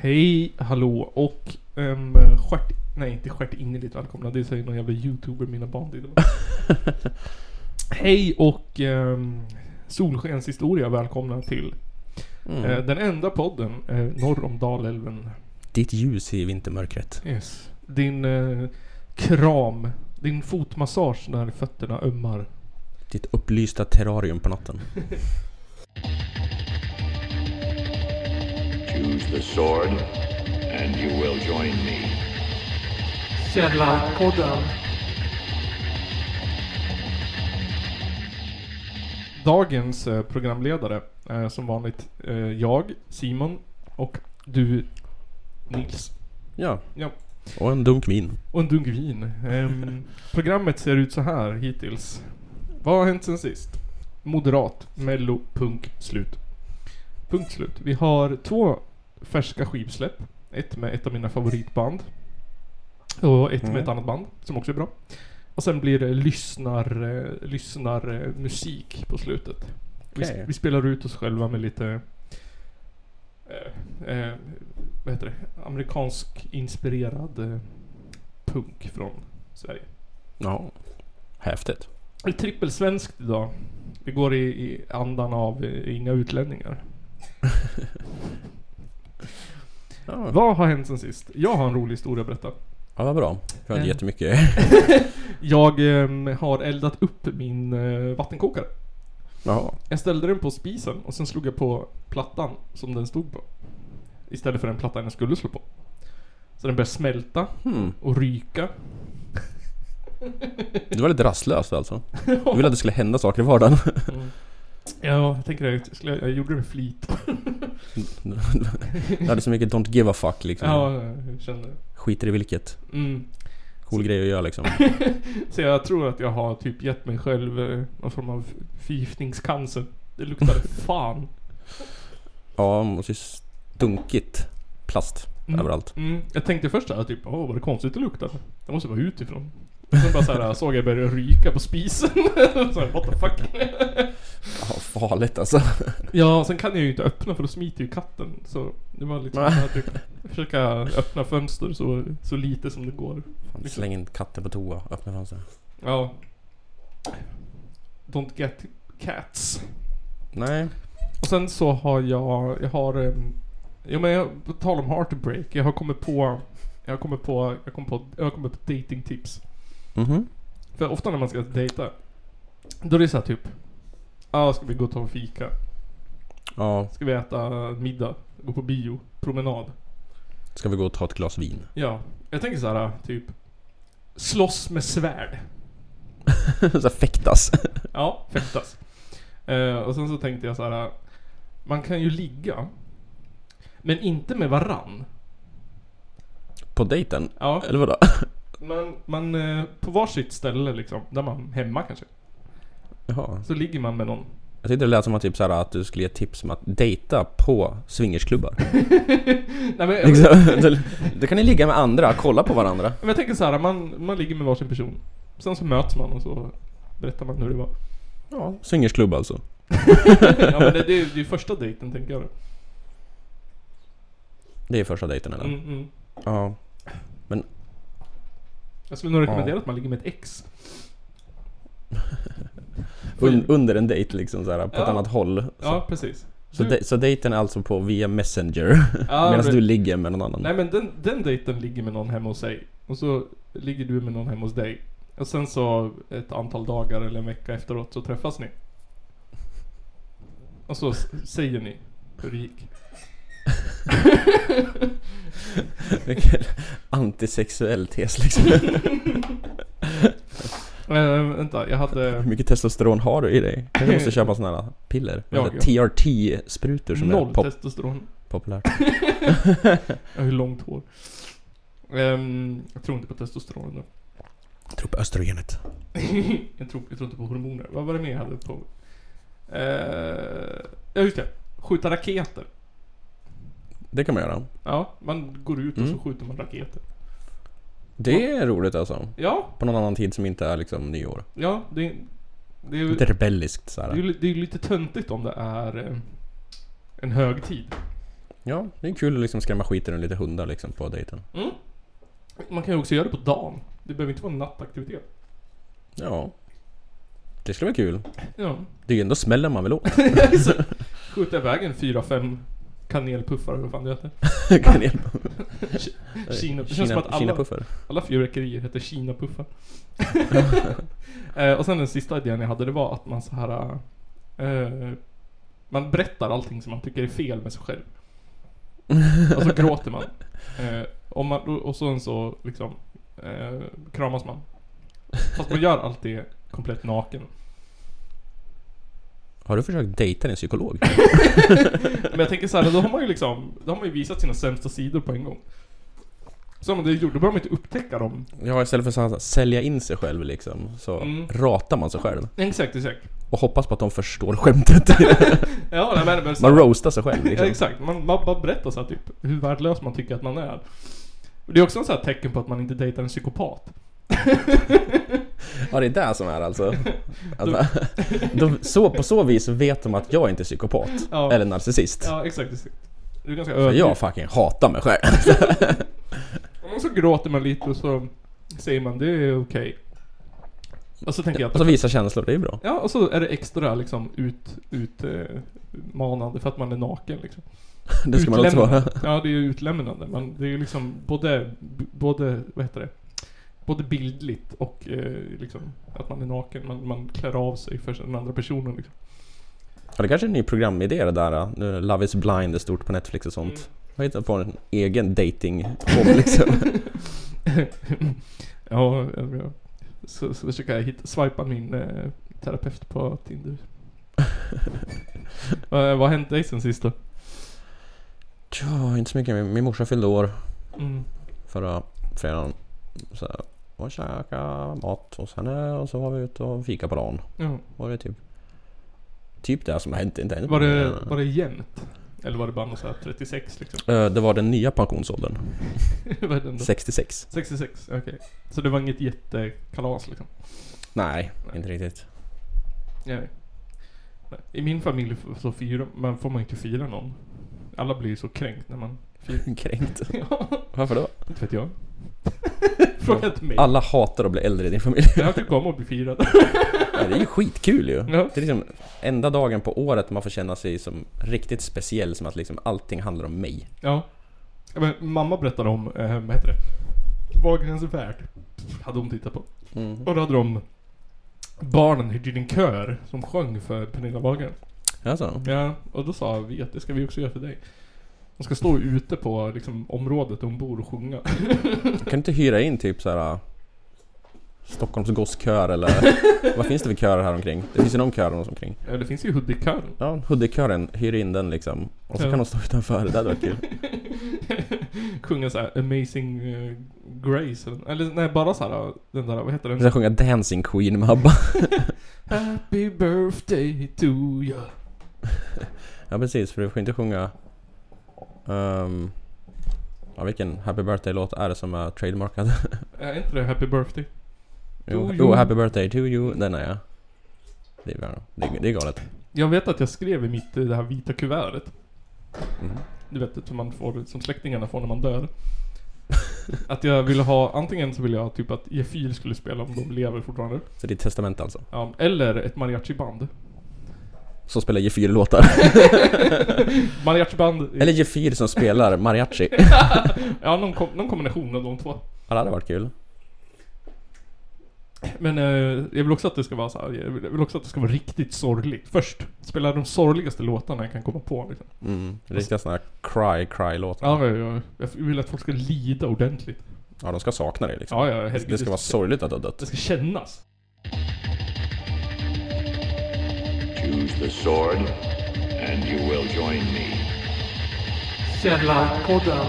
Hej, hallå och um, stjärt... Nej, inte stjärt innerligt välkomna. Det säger någon jävla youtuber mina barn till. Hej och um, Solskenshistoria välkomna till Mm. eh, den enda podden eh, norr om Dalälven. Ditt ljus i vintermörkret. Yes. Din eh, kram, din fotmassage när fötterna ömmar. Ditt upplysta terrarium på natten. Choose the sword, and you will join me. Källarpodden. Dagens eh, programledare är som vanligt eh, jag, Simon och du, Nils. Ja. Ja. Och en dunk vin. Och en dunk vin. Ehm, programmet ser ut så här hittills. Vad har hänt sen sist? Moderat, mello, punk, slut. Punkt slut. Vi har två färska skivsläpp. Ett med ett av mina favoritband. Och ett med Mm. ett annat band som också är bra. Och sen blir det lyssnar, eh, lyssnar eh, musik på slutet. Vi, Okej. vi spelar ut oss själva med lite eh, eh, vad heter det? Amerikansk inspirerad eh, punk från Sverige. Ja. Häftigt. Det är trippelsvenskt idag. Vi går i, i andan av eh, inga utlänningar. Ja, Vad har hänt sen sist? Jag har en rolig historia att berätta. ja vad bra. Jag har Eh. inte jättemycket. Jag eh, har eldat upp min eh, vattenkokare. Jaha. Jag ställde den på spisen och sen slog jag på plattan som den stod på. Istället för den plattan jag skulle slå på. Så den började smälta Hmm. och ryka. Du var lite rastlös alltså. Du ville att det skulle hända saker i vardagen. Ja, jag tänker att jag, gjorde det med flit. Du hade så mycket don't give a fuck liksom. Ja, jag kände det. Skiter i vilket. Mm. Cool grej att göra liksom. Så jag tror att jag har typ gett mig själv eh, någon form av förgiftningscancer. Det luktade fan. Ja, måste ju stunkit plast Mm. överallt. Mm. Jag tänkte först såhär typ, åh vad det konstigt det luktar. Det måste vara utifrån. Sen bara såhär såg jag börja ryka på spisen. så här, what the fuck. Ja, farligt alltså. ja, sen kan jag ju inte öppna för då smiter ju katten. Så det var liksom typ, försöka öppna fönster så, så lite som det går. Fan, Släng in katten på toa, öppna fönster. Ja. Don't get cats. Nej. Och sen så har jag, jag har, um, ja men jag, på tal om heartbreak, jag har kommit på, jag har kommit på, jag kom på, jag har kommit på datingtips. Mhm. För ofta när man ska dejta, då är det såhär typ, ah, ska vi gå och ta en fika? Ja, Ska vi äta middag? Gå på bio? Promenad? ska vi gå och ta ett glas vin? Ja. Jag tänker såhär, typ, slåss med svärd. så fäktas. Ja, fäktas. Eh, och sen så tänkte jag så här. Man kan ju ligga. Men inte med varann. På dejten? Ja, Eller vadå? Man, man eh, på varsitt ställe liksom. Där man, hemma kanske. Jaha. Så ligger man med någon. Jag tyckte det lät som att, typ så här, att du skulle ge tips om att dejta på swingersklubbar. Nej men, Liksom. Då- Då kan ni ligga med andra, kolla på varandra. men jag tänker så här. Man, man ligger med varsin person. Sen så möts man och så berättar man hur det var. Ja, swingersklubb alltså. ja men det, det, är- är första dejten tänker jag. Det är första dejten eller? Mm, mm. Ja. Jag skulle nog rekommendera att man ligger med ett ex. Un, under en dejt liksom så här, på ett Ja. annat håll. Så, Ja, precis. så, Du- de, så dejten är alltså på via messenger. Ja, Medan men- du ligger med någon annan. Nej men den, den dejten ligger med någon hemma hos sig. Och så ligger du med någon hemma hos dig. Och sen så ett antal dagar eller en vecka efteråt så träffas ni. Och så säger ni hur det gick. Vilken Antisexuell tes liksom. Äh, vänta, jag hade... Hur mycket testosteron har du i dig? Du måste köpa såna här piller. Ja, Ja, TRT-sprutor som Noll är pop- testosteron. populärt. Jag har ju långt hår. Ehm, jag tror inte på testosteron då. Jag tror på östrogenet. jag, tror, jag tror inte på hormoner. Vad var det mer jag hade på? Eh, ja just det. Skjuta raketer. Det kan man göra. Ja, man går ut och så Mm. skjuter man raketer. Det är roligt alltså. Ja, På någon annan tid som inte är liksom nyår. ja, det, det är ju Lite rebelliskt så det är, här. ju- det är ju lite töntigt om det är eh, en högtid. Ja, det är kul att liksom skrämma skiten ur lite hundar liksom på dejten. Mm. Man kan ju också göra det på dagen. Det behöver inte vara en nattaktivitet. Ja. Det skulle vara kul. Ja. Det är ju ändå smällen man vill åt. Skjuta iväg en fyra, fem kanelpuffar eller vad fan det heter. Kanel. Kina, det känns som att alla, Kinapuffar. alla fyrverkerier heter Kina-puffar. eh, och sen den sista idén jag hade det var att man så här eh, Man berättar allting som man tycker är fel med sig själv. Och så gråter man. Eh, och, man och sen så liksom eh, kramas man. Fast man gör allt det komplett naken. Har du försökt dejta din psykolog? Men jag tänker så här, då har man ju liksom, då har man ju visat sina sämsta sidor på en gång. Så om det gjort, då behöver man inte upptäcka dem. Ja, istället för att sälja in sig själv liksom, så Mm. ratar man sig själv. Exakt, exakt. Och hoppas på att de förstår skämtet. Ja, nej, men, men så, man roastar sig själv Ja, liksom. exakt. Man, man bara berättar så här, typ hur värdelös man tycker att man är. Det är också en sån här tecken på att man inte dejtar en psykopat. Ja, det är det som är alltså. alltså då, så, på så vis vet de att jag inte är psykopat. Ja. Eller narcissist. Ja, exakt. exakt. Du är ganska För jag fucking hatar mig själv. Och så gråter man lite och så säger man det är okej. Och så tänker jag Och så att... visa känslor, det är bra. Ja, och så är det extra liksom ut, ut eh, för att man är naken liksom. Det ska man också vara. Ja, det är ju utlämnande. Men det är ju liksom både, både, vad heter det? Både bildligt och eh, liksom att man är naken. Man, man klär av sig för den andra personen liksom. Ja, det kanske är en ny programidé det där. Nu är Love is blind är stort på Netflix och sånt. Mm. Jag hittar på en egen dating liksom. ja, ja. Så, så försöker jag hitta, swipa min eh, terapeut på Tinder. vad, vad har hänt dig sen sist då? Ja, inte så mycket. Min, min morsa fyllde år Mm. förra fredagen. Så jag och käka mat hos henne och så var vi ute och fika på dagen. Ja. Var det typ... Typ det som hänt, inte. Var, det, var det jämnt? Eller var det bara något så här 36 liksom? Eh, Det var den nya pensionsåldern. vad är den då? 66. 66, okej. Så det var inget jättekalas liksom? Nej, Nej. inte riktigt. Nej. I min familj så firar man, får man inte fira någon. Alla blir så kränkt när man firar. Kränkt. ja, Varför då? inte vet jag. Fråga inte mig. Alla hatar att bli äldre i din familj. Jag tycker om att bli firad. Ja, det är ju skitkul ju. Ja. Det är liksom enda dagen på året man får känna sig som riktigt speciell, som att liksom allting handlar om mig. ja. Men mamma berättade om, eh, vad heter det? Wahlgrens värld. Hade hon tittat på. Mm. Och då hade de Barnen hyrde in en kör som sjöng för Pernilla Wahlgren. Alltså. Ja, och då sa vi att det ska vi också göra för dig. De ska stå ute på liksom, området där hon bor och sjunga. Kan du inte hyra in typ så här. Stockholms gosskör eller vad finns det för körer här omkring? Det finns ju någon kör runt omkring. Ja, det finns ju Hudik-kören. Ja, Hudikören, hyr in den liksom. Och så Ja. kan de stå utanför, det hade varit kul. Sjunga såhär Amazing eh, Grace eller, eller nej bara såhär den där, vad heter den? ska sjunga Dancing Queen med ABBA. Happy birthday to you. Ja precis, för du får inte sjunga... Um, ja, vilken Happy Birthday-låt är det som är trademarkad? Är inte det Happy birthday? jo, jo. Happy Birthday to you, den är jag. Det är, det är, det är galet. Jag vet att jag skrev i mitt, eh, det här vita kuvertet. Mhm. Du vet, som man får, som släktingarna får när man dör. Att jag ville ha, antingen så ville jag typ att Gefyl skulle spela om de lever fortfarande. Så det är ett testament alltså. Ja, eller ett mariachi-band. Som spelar Gefyr-låtar. Mariachi-band. Eller Gefyr som spelar mariachi. ja, någon, kom, någon kombination av de två. Ja, det hade varit kul. Men eh, jag vill också att det ska vara så här, jag vill, jag vill också att det ska vara riktigt sorgligt. Först, spela de sorgligaste låtarna jag kan komma på liksom. Mm, riktiga såna här cry, cry-låtar. Ja, ja, ja, jag vill att folk ska lida ordentligt. Ja, de ska sakna dig liksom. Ja, ja, det ska vara sorgligt att du har Det dött. ska kännas. Choose the sword, and you will join me. Källarpodden.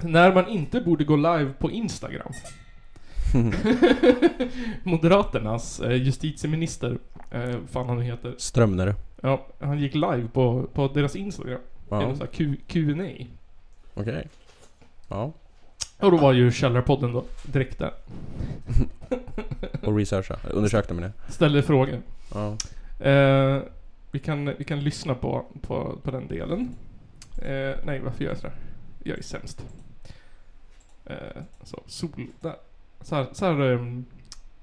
När man inte borde gå live på Instagram. Moderaternas eh, justitieminister, eh, fan han nu heter. Strömner. Ja, han gick live på, på deras Instagram. Ja, Genom så här Q, Q&A. okej. Ja, Och då var ju Källarpodden då direkt där. och researcha. Undersökte med det. Ställde frågor. Ja. Eh, vi, kan, vi kan lyssna på, på, på den delen. Eh, nej, varför gör jag sådär? Jag är sämst. Eh, så, sol... Där. Så här, så här, ehm,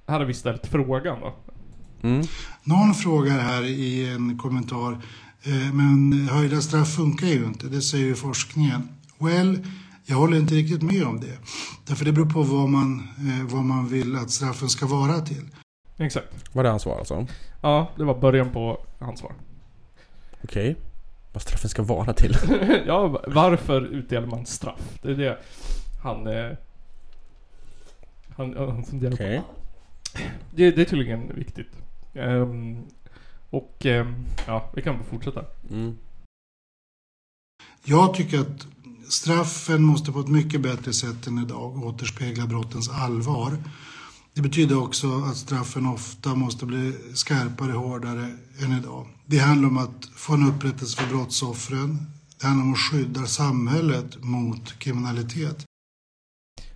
här har vi ställt frågan då. Mm. Någon frågar här i en kommentar, eh, men höjda straff funkar ju inte, det säger ju forskningen. Well, jag håller inte riktigt med om det. Därför det beror på vad man, eh, vad man vill att straffen ska vara till. Exakt. Var det hans svar alltså? Ja, det var början på hans svar. Okej. Vad straffen ska vara till? ja, va- varför utdelar man straff? Det är det han... Eh, han, han funderar Okej. på. Det, det är tydligen viktigt. Ehm, och ehm, ja, vi kan fortsätta. Mm. Jag tycker att straffen måste på ett mycket bättre sätt än idag återspegla brottens allvar. Det betyder också att straffen ofta måste bli skarpare, hårdare än idag. Det handlar om att få en upprättelse för brottsoffren. Det handlar om att skydda samhället mot kriminalitet.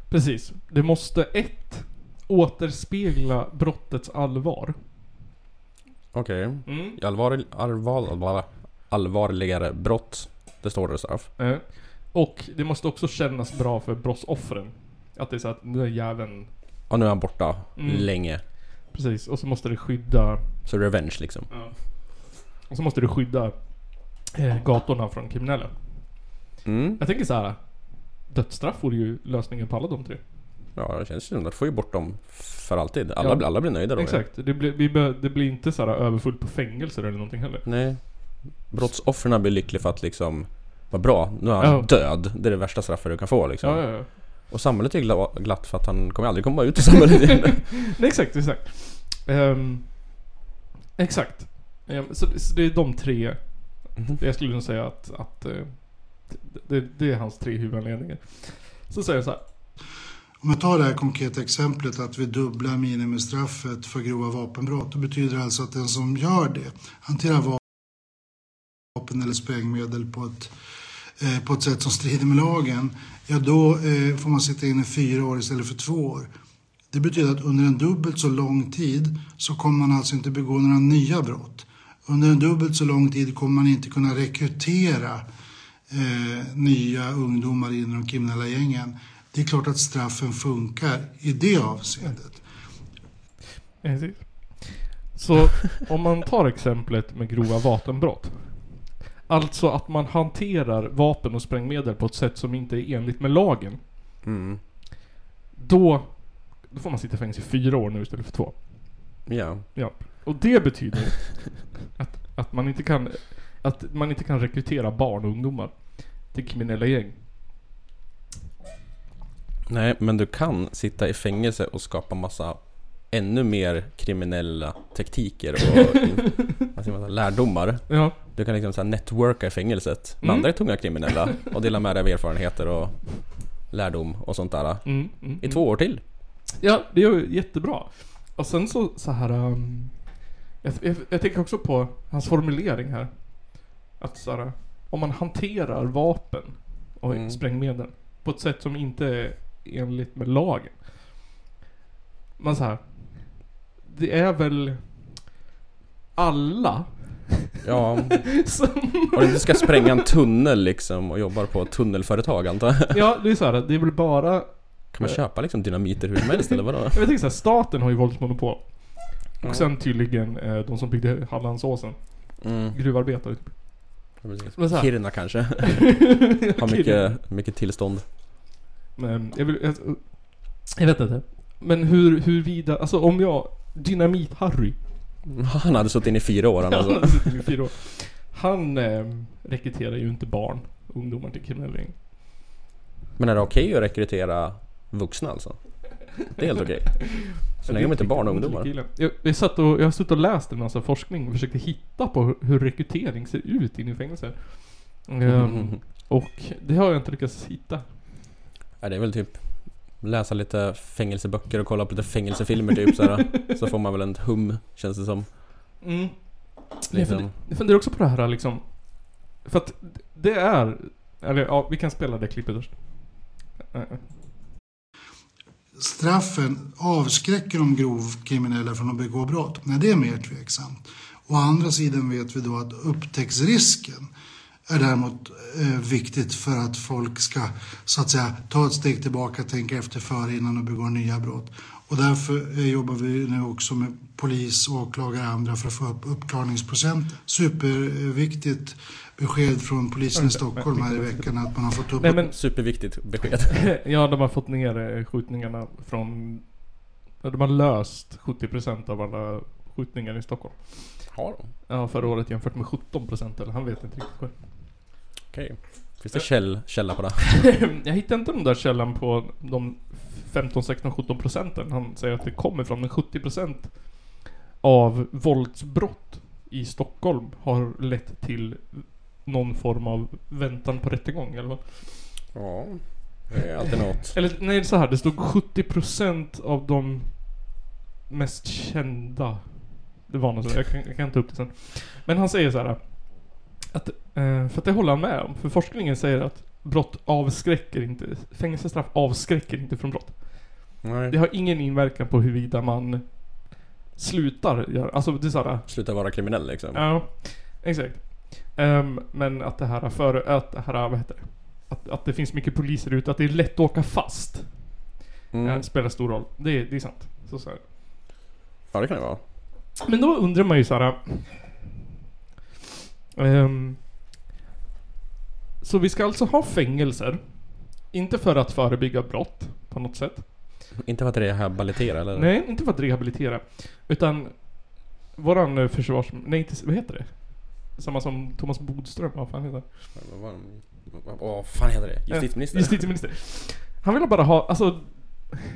Precis. Det måste ett återspegla brottets allvar. Okej. Mm. I Allvar, allvar, allvarligare brott. Det står det straff. Eh, och det måste också kännas bra för brottsoffren. Att det är så att den där jäveln... Och nu är han borta Mm. länge. Precis. Och så måste det skydda... Så revenge liksom. Och så måste det skydda eh, gatorna från kriminella. Mm. Jag tänker så här. Dödsstraff vore ju lösningen på alla de tre. Ja, det känns ju som att får ju bort dem för alltid. Alla, Ja. alla blir nöjda då. Exakt. Det blir, vi bör, det blir inte så här överfullt på fängelser eller någonting heller. Nej. Brottsoffren blir lyckliga för att liksom vad bra, nu är han Ja. död. Det är det värsta straffet du kan få liksom. Ja, ja, ja. Och samhället är gla- glatt för att han kommer aldrig komma ut i samhället igen. Nej, exakt, exakt. Ehm, exakt. Ehm, så, så det är de tre. Mhm. Jag skulle nog säga att, att eh, det, det är hans tre huvudanledningar. Så säger jag så här. Om jag tar det här konkreta exemplet att vi dubblar minimistraffet för grova vapenbrott. Då betyder det alltså att den som gör det hanterar vapen eller sprängmedel på ett, eh, på ett sätt som strider med lagen. Ja, då eh, får man sitta inne fyra år istället för två år. Det betyder att under en dubbelt så lång tid så kommer man alltså inte begå några nya brott. Under en dubbelt så lång tid kommer man inte kunna rekrytera eh, nya ungdomar in i de kriminella gängen. Det är klart att straffen funkar i det avseendet. Eh, så om man tar exemplet med grova vapenbrott. Alltså att man hanterar vapen och sprängmedel på ett sätt som inte är enligt med lagen. Mm. Då, då får man sitta i fängelse i fyra år nu istället för två. Ja. Ja. Och det betyder att, att, man inte kan, att man inte kan rekrytera barn och ungdomar till kriminella gäng. Nej, men du kan sitta i fängelse och skapa massa ännu mer kriminella tekniker och vad säger man, lärdomar. Ja. Du kan liksom så här networka i fängelset med Mm. andra tunga kriminella och dela med dig av erfarenheter och lärdom och sånt där. Mm, mm, I två år till. Ja, det är ju jättebra. Och sen så, så här. Um, jag, jag, jag tänker också på hans formulering här. Att så här, om man hanterar vapen och Mm. sprängmedel på ett sätt som inte är enligt med lagen. Men så här. Det är väl alla Ja, som... och du ska spränga en tunnel liksom och jobbar på ett tunnelföretag antar jag. Ja, det är så här. Det är väl bara... Kan man köpa liksom dynamiter hur som helst eller vadå? Jag tänker så här, staten har ju våldsmonopol. Och Ja. sen tydligen eh, de som byggde Hallandsåsen. Mm, Gruvarbetare typ. Kiruna kanske. Har mycket, mycket tillstånd. Men jag vill... Jag, jag vet inte. Men hur, huruvida... Alltså om jag... Dynamit-Harry. Han hade suttit inne i fyra år han Han alltså. suttit i fyra år. Han eh, rekryterar ju inte barn, ungdomar till kriminella gäng. Men är det okej att rekrytera vuxna alltså? Det är helt okej. Så länge de inte är barn och ungdomar. Jag, jag, satt och, jag har suttit och läst en massa forskning och försökte hitta på hur, hur rekrytering ser ut inne i fängelser. Ehm, och det har jag inte lyckats hitta. Ja, det är väl typ läsa lite fängelseböcker och kolla på lite fängelsefilmer typ såhär. Så får man väl en hum känns det som. Mm. Jag, Liksom. funder, jag funderar också på det här liksom. För att det är... Eller ja, vi kan spela det klippet först. Eh, eh. Straffen avskräcker de grovkriminella från att begå brott. Nej, det är mer tveksamt. Å andra sidan vet vi då att upptäcktsrisken är däremot eh, viktigt för att folk ska så att säga ta ett steg tillbaka, tänka efter före innan de begår nya brott. Och därför eh, jobbar vi nu också med polis, åklagare och andra för att få upp uppklarningsprocent. Superviktigt besked från polisen i Stockholm här i veckan att man har fått upp Nej men, Superviktigt besked. ja de har fått ner eh, skjutningarna från... De har löst 70% av alla skjutningar i Stockholm. Har de? Ja, förra året jämfört med 17% eller han vet inte riktigt själv. Okej. Finns det käll, källa på det? Jag hittade inte den där källan på de 15, 16, 17 procenten han säger att det kommer från. Men 70 procent av våldsbrott i Stockholm har lett till någon form av väntan på rättegång eller vad? Ja. Det är alltid något. Eller nej, så här. Det stod 70 procent av de mest kända. Det var något sånt. Jag kan, jag kan ta upp det sen. Men han säger så här. Att, eh, för att det håller han med om. För forskningen säger att brott avskräcker inte. Fängelsestraff avskräcker inte från brott. Nej. Det har ingen inverkan på huruvida man slutar göra, alltså det är såhär, Sluta vara kriminell liksom. ja, exakt. Ehm, men att det här för, att det här, vad heter det? Att, att det finns mycket poliser ute, att det är lätt att åka fast. Mm. eh, spelar stor roll. Det, är- det är sant. Så, så här. Ja det kan det vara. Men då undrar man ju såhär. ehm, så vi ska alltså ha fängelser. Inte för att förebygga brott på något sätt. Inte för att rehabilitera eller? Nej, inte för att rehabilitera. Utan våran eh, försvars... Nej, inte... Vad heter det? Samma som Thomas Bodström, vad fan heter han? Vad fan heter det? Justitieminister? Justitieminister. Han vill bara ha, alltså...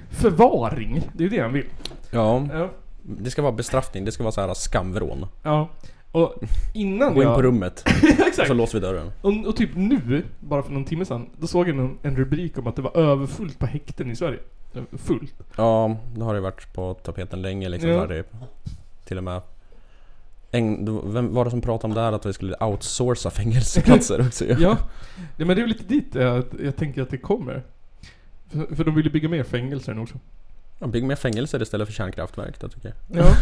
Förvaring. Det är ju det han vill. Ja. Ja. Det ska vara bestraffning. Det ska vara så här skamvrån. ja. Och innan Gå in jag... på rummet. Och Exakt. så låser vi dörren. Och, och typ nu, bara för någon timme sedan, då såg jag en, en rubrik om att det var överfullt på häkten i Sverige. Fullt. Ja, det har det varit på tapeten länge liksom. Ja. Där till och med... En, vem var det som pratade om det här att vi skulle outsourca fängelseplatser också ju? Ja. ja men det är ju lite dit jag, jag tänker att det kommer. För, för de vill ju bygga mer fängelser nu också. Ja, Bygg mer fängelser istället för kärnkraftverk då tycker jag. Ja.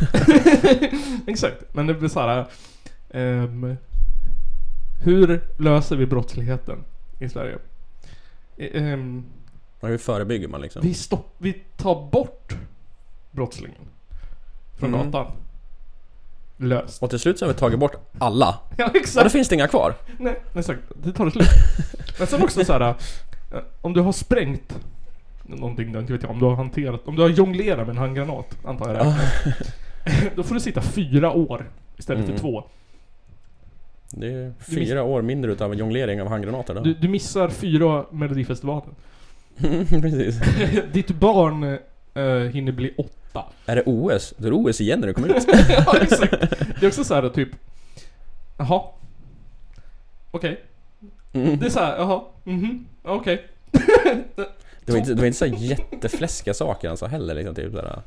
Exakt. Men det blir såhär... ehm, hur löser vi brottsligheten i Sverige? Och hur förebygger man liksom? vi, stopp, vi tar bort brottslingen från Mm. gatan. Löst. Och till slut så har vi tagit bort alla. Ja Och då exakt. finns det inga kvar. Nej, exakt. Det tar det slut. Men sen också så här. eh, Om du har sprängt någonting inte vet jag. Om du har hanterat, om du har jonglerat med en handgranat, antar jag det. Då får du sitta fyra år istället Mm. för två. Det är fyra år mindre utav jonglering av handgranater då. Du, du missar fyra Melodifestivalen. Precis. Ditt barn eh, hinner bli åtta. Är det OS? Då är det OS igen när du kommer ut. ja, exakt. Det är också så här typ... Jaha. Okej. Mm. Det är så här, jaha. Mhm. Okej. Det var inte, det var inte så jättefläskiga saker han sa heller liksom, typ såhär.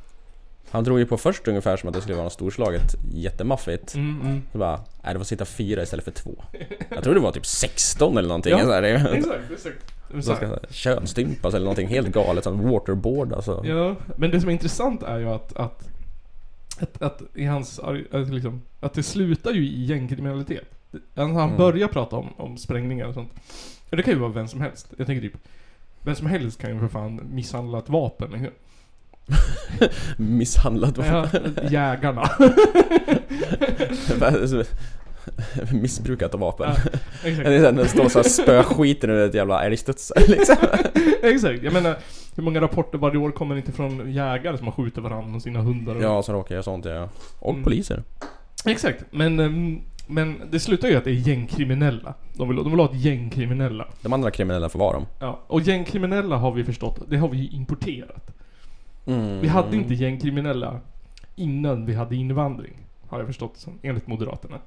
Han drog ju på först ungefär som att det skulle vara något storslaget, jättemaffigt. Mm, mm. Så bara, nej det får sitta fyra istället för två. Jag tror det var typ 16 eller någonting. Ja, så här, Exakt, exakt. Så ska könsstympas eller någonting helt galet, som waterboard alltså. Ja, men det som är intressant är ju att, att, att, att i hans, att, liksom, att det slutar ju i gängkriminalitet. Alltså han Mm. börjar prata om, om sprängningar och sånt. Och det kan ju vara vem som helst. Jag tänker typ, vem som helst kan ju för fan misshandla ett vapen. Liksom. Misshandlat Ja, jägarna. Missbrukat av vapen. Ja, exakt. Det är den står såhär spöskiten ur ett jävla älgstudsare liksom. exakt. Jag menar, hur många rapporter varje år kommer inte från jägare som har skjutit varandra och sina hundar? Och, Ja, som råkar göra sånt ja. Och Mm. poliser. Exakt. Men, ehm, men det slutar ju att det är gängkriminella. De vill, de vill ha ett gängkriminella. De andra kriminella får vara dem. Ja, och gängkriminella har vi förstått, det har vi ju importerat. Mm. Vi hade inte gängkriminella innan vi hade invandring. Har jag förstått som, enligt Moderaterna.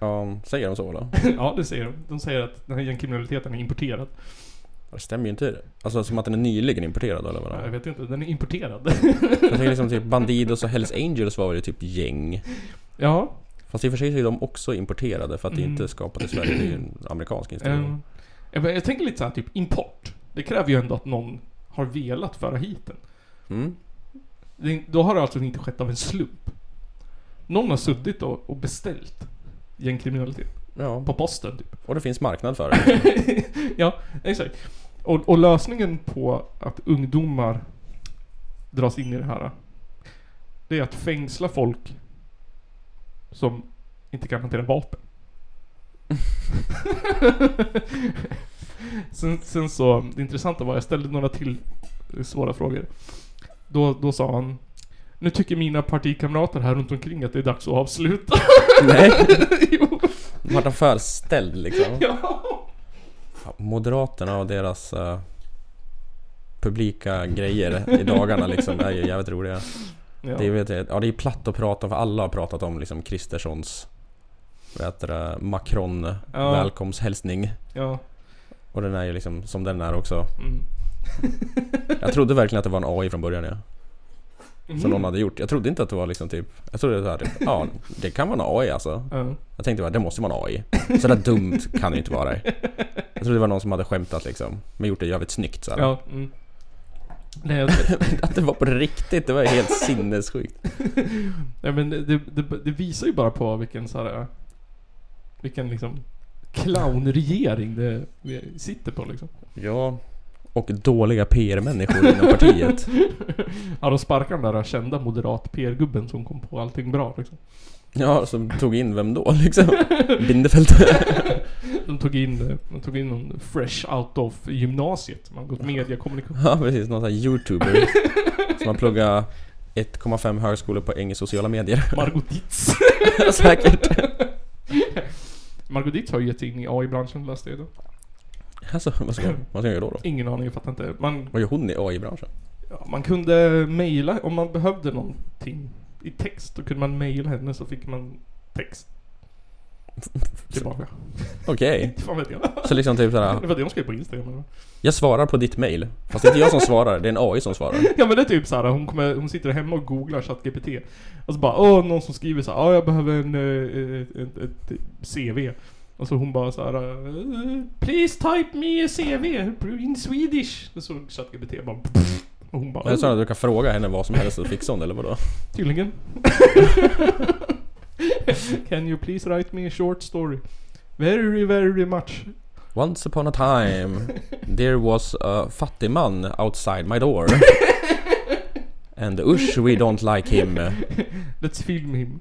Ja, säger de så då? ja, det säger de. De säger att den här gängkriminaliteten är importerad. Det stämmer ju inte. Alltså som att den är nyligen importerad eller Ja, jag vet inte, den är importerad. Jag tänker liksom typ Bandidos och Hells Angels var väl typ gäng. ja. Fast i och för sig så är de också importerade för att det Mm. inte är skapat i Sverige. Det är ju en amerikansk institution. ehm, jag, jag tänker lite så här, typ import. Det kräver ju ändå att någon har velat föra hit den. Mm. Det, då har det alltså inte skett av en slump. Någon har suttit och, och beställt gängkriminalitet. Ja, på posten typ. och det finns marknad för det. ja, exakt. Och, och lösningen på att ungdomar dras in i det här. Det är att fängsla folk som inte kan hantera vapen. sen, sen så, det intressanta var, jag ställde några till svåra frågor. Då, då sa han Nu tycker mina partikamrater här runt omkring att det är dags att avsluta. Nej, jo, vart han förställd liksom. ja. Moderaterna och deras eh, publika grejer i dagarna liksom är ju jävligt roliga. Ja. Det är, vet jag, ja, det är platt att prata för alla har pratat om liksom Kristerssons vad heter det, Macron Ja. välkomsthälsning. ja. Och den är ju liksom som den är också. Mm. Jag trodde verkligen att det var en AI från början ja. Mm. Som någon hade gjort. Jag trodde inte att det var liksom typ Jag trodde det var typ, ja det kan vara en AI alltså. Ja. Jag tänkte bara det måste vara en AI. Så där dumt kan det inte vara. Jag trodde det var någon som hade skämtat liksom. Men gjort det jävligt snyggt så här. Ja. Mm. Nej, jag- Att det var på riktigt, det var helt sinnessjukt. Nej men det, det, det visar ju bara på vilken så här, Vilken liksom clownregering det vi sitter på liksom. Ja. Och dåliga PR-människor inom partiet. Ja de sparkar den där kända moderat PR-gubben som kom på allting bra liksom. Ja, som tog in vem då liksom? Bindefeld. De tog in, de tog in någon fresh out of gymnasiet. som har gått mediakommunikation. Ja precis, någon sån här youtuber. Som har pluggat 1,5 högskolor på engelska sociala medier. Margot Ditz. Säkert. Margot Ditz har ju gett sig in i AI-branschen läste jag då. Alltså, vad ska, vad ska jag göra då? då? Ingen aning, jag fattar inte. Man, Vad gör hon i AI-branschen? ja, man kunde mejla, om man behövde någonting i text, då kunde man mejla henne så fick man text. Tillbaka. Okej. Fan vet jag. Så liksom typ Det såhär, var det de skrev på Instagram eller? jag svarar på ditt mail. Fast det är inte jag som svarar, det är en AI som svarar. Ja men det är typ såhär, hon, kommer, hon sitter hemma och googlar ChatGPT Och så bara åh, någon som skriver såhär, ja jag behöver en, eh, ett, ett, ett CV Och så hon bara såhär, eh, please type me a CV in Swedish Och så ChatGPT bara Och hon bara, jag sa "Oh, att du kan fråga henne vad som helst och fixa hon eller vadå? tydligen Can you please write me a short story? Very very much Once upon a time there was a fattig man outside my door. And usch we don't like him. Let's film him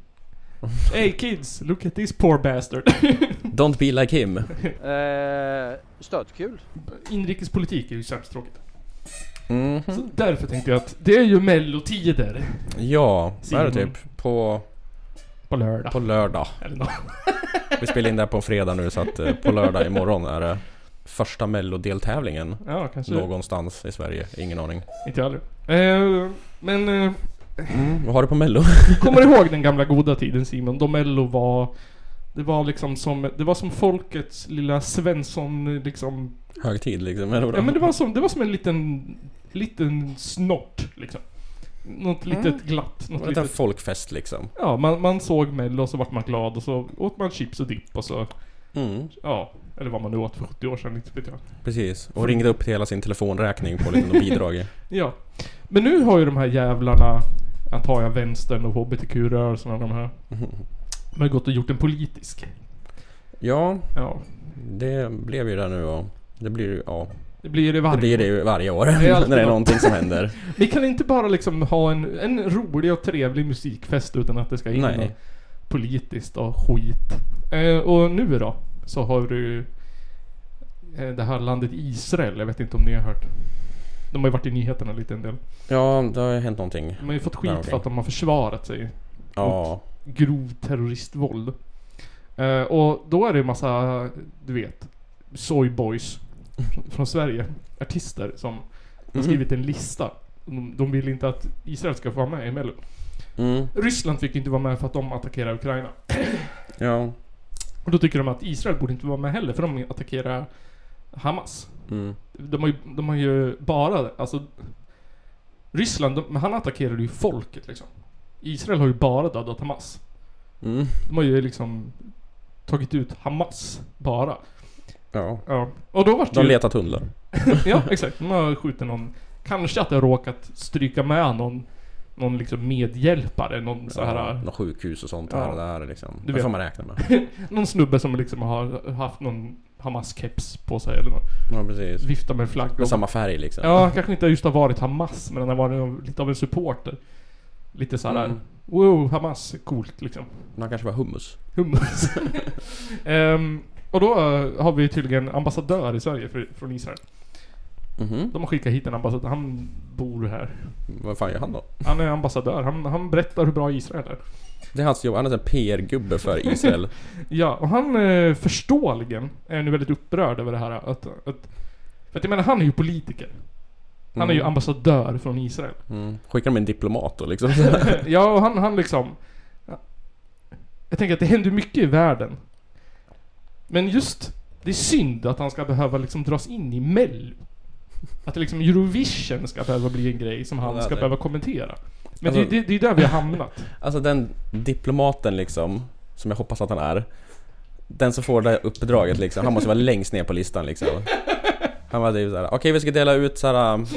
Hey kids, look at this poor bastard Don't be like him. Eh, stötkul. Inrikespolitik är ju sämst tråkigt Mhm. Så därför tänkte jag att det är ju mellotider Ja, vad är det typ? På, på lördag. på lördag. Eller nå. Vi spelar in det här på en fredag nu så att eh, på lördag imorgon är det första mellodeltävlingen Ja, kanske. någonstans i Sverige. Ingen aning. Inte jag heller. Eh, men eh, Mm, vad har du på mello? kommer du ihåg den gamla goda tiden Simon? Då mello var... Det var liksom som, det var som folkets lilla Svensson liksom... Högtid liksom, eller vadå? Ja men det var som, det var som en liten, liten snort liksom. Något litet glatt. Det Något en litet, folkfest liksom. ja, man, man såg mello och så vart man glad och så åt man chips och dipp och så, Mm, ja. Eller vad man nu åt för 70 år sedan, inte vet jag. precis. Och ringde upp till hela sin telefonräkning på lite bidrag. Ja. Men nu har ju de här jävlarna, antar jag vänstern och HBTQ-rörelserna de här, de har gått och gjort en politisk. Ja, Ja. det blev ju det nu och det blir ju, ja. Det blir det varje Det blir det år. ju varje år. Det är när det är någonting som händer. Vi kan inte bara liksom ha en, en rolig och trevlig musikfest utan att det ska in Nej. politiskt och skit. Eh, och nu då, så har du eh, det här landet Israel, jag vet inte om ni har hört. De har ju varit i nyheterna lite en del. Ja, det har ju hänt någonting. De har ju fått skit för att de har försvarat sig Ja. grov terroristvåld. Eh, och då är det en massa, du vet, soyboys från, Sverige, artister som har Mhm. skrivit en lista. De, de vill inte att Israel ska få vara med i Mello. Mm. Ryssland fick inte vara med för att de attackerar Ukraina. Ja. Och då tycker de att Israel borde inte vara med heller för de attackerar Hamas. Mm. De har ju, de har ju bara, alltså Ryssland, de, han attackerade ju folket liksom. Israel har ju bara dödat Hamas. Mm. De har ju liksom tagit ut Hamas bara. Ja. Ja. Och då vart det De ju... letar tunnlar. Ja, exakt. De har skjutit någon... Kanske att det har råkat stryka med någon någon liksom medhjälpare, någon så här... Ja, något sjukhus och sånt Ja. här och där liksom. Du Det får man räkna med. Någon snubbe som liksom har haft någon Hamas-keps på sig eller något. Ja precis. Viftar med flaggor. Med samma färg liksom. Ja, kanske inte just har varit Hamas, men han har varit lite av en supporter. Lite såhär, Mm. wow, Hamas, coolt liksom. Men han kanske var hummus. Hummus. Ehm, och då eh, har vi tydligen ambassadör i Sverige för, från Israel. Mhm. De har skickat hit en ambassadör, han bor här. Vad fan gör han då? Han är ambassadör, han, han berättar hur bra Israel är. Det är hans jobb. Han är en PR-gubbe för Israel. Ja, och han eh, förståeligen är nu väldigt upprörd över det här att, att... För att jag menar, han är ju politiker. Han är ju Mm. ambassadör från Israel. Mm. Skickar de en diplomat då liksom? ja, och han, han liksom... ja. Jag tänker att det händer mycket i världen. Men just... Det är synd att han ska behöva liksom dras in i Mello. Att liksom Eurovision ska behöva bli en grej som han ska behöva kommentera. Men Alltså- det, det, det är där vi har hamnat. Alltså den diplomaten liksom, som jag hoppas att han är. Den som får det här uppdraget liksom, han måste vara längst ner på listan liksom. Han var typ såhär, okej vi ska dela ut såhär um,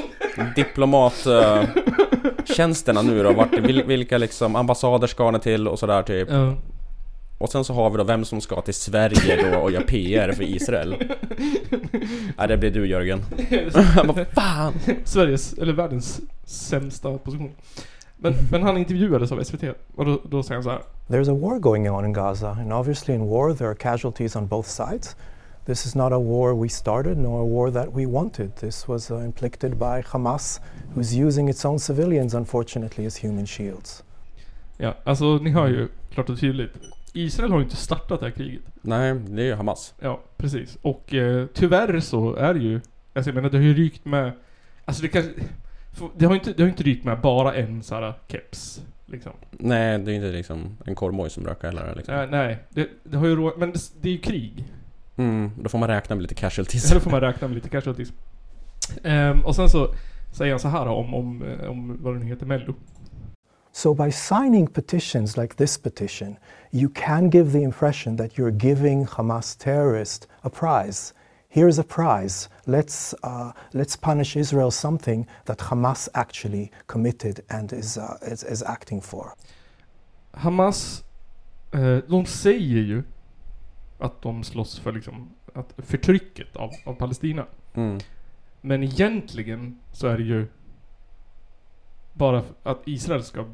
diplomat uh, nu då, vart, vil, vilka liksom ambassader ska ni till och sådär typ. Ja. Och sen så har vi då vem som ska till Sverige då och göra PR för Israel. Nej det blir du Jörgen. Bara, fan! Sveriges, eller världens sämsta position. Men, men han intervjuades av SVT och då, då säger han så här. There's a war going on in Gaza, and obviously, in war, there are casualties on both sides. This is not a war we started, nor a war that we wanted. This was uh, inflicted by Hamas, who's using its own civilians, unfortunately, as human shields. Ja, alltså ni hör ju klart och tydligt. Israel har ju inte startat det här kriget. Nej, det är ju Hamas. Ja, precis. Och eh, tyvärr så är det ju... Alltså jag menar det har ju rykt med... Alltså det kanske... Det har ju inte, det har inte rykt med bara en sån här keps. Liksom. Nej, det är inte liksom en korvmoj som rökar heller liksom. Nej, nej. Det, det har ju rå... Men det, det är ju krig. Mm, då får man räkna med lite casualties. Så då får man räkna med lite casualties. Ehm, och sen så säger han så här om, om, eh, om vad det nu heter, Mello. So, by signing petitions like this petition, you can give the impression that you're giving Hamas terrorists a prize. Here's a prize. Let's, uh, let's punish Israel something that Hamas actually committed and is, uh, is, is acting for. Hamas, eh, de säger ju att de slåss för liksom att förtrycket av, av Palestina. Mm. Men egentligen så är det ju bara att Israel ska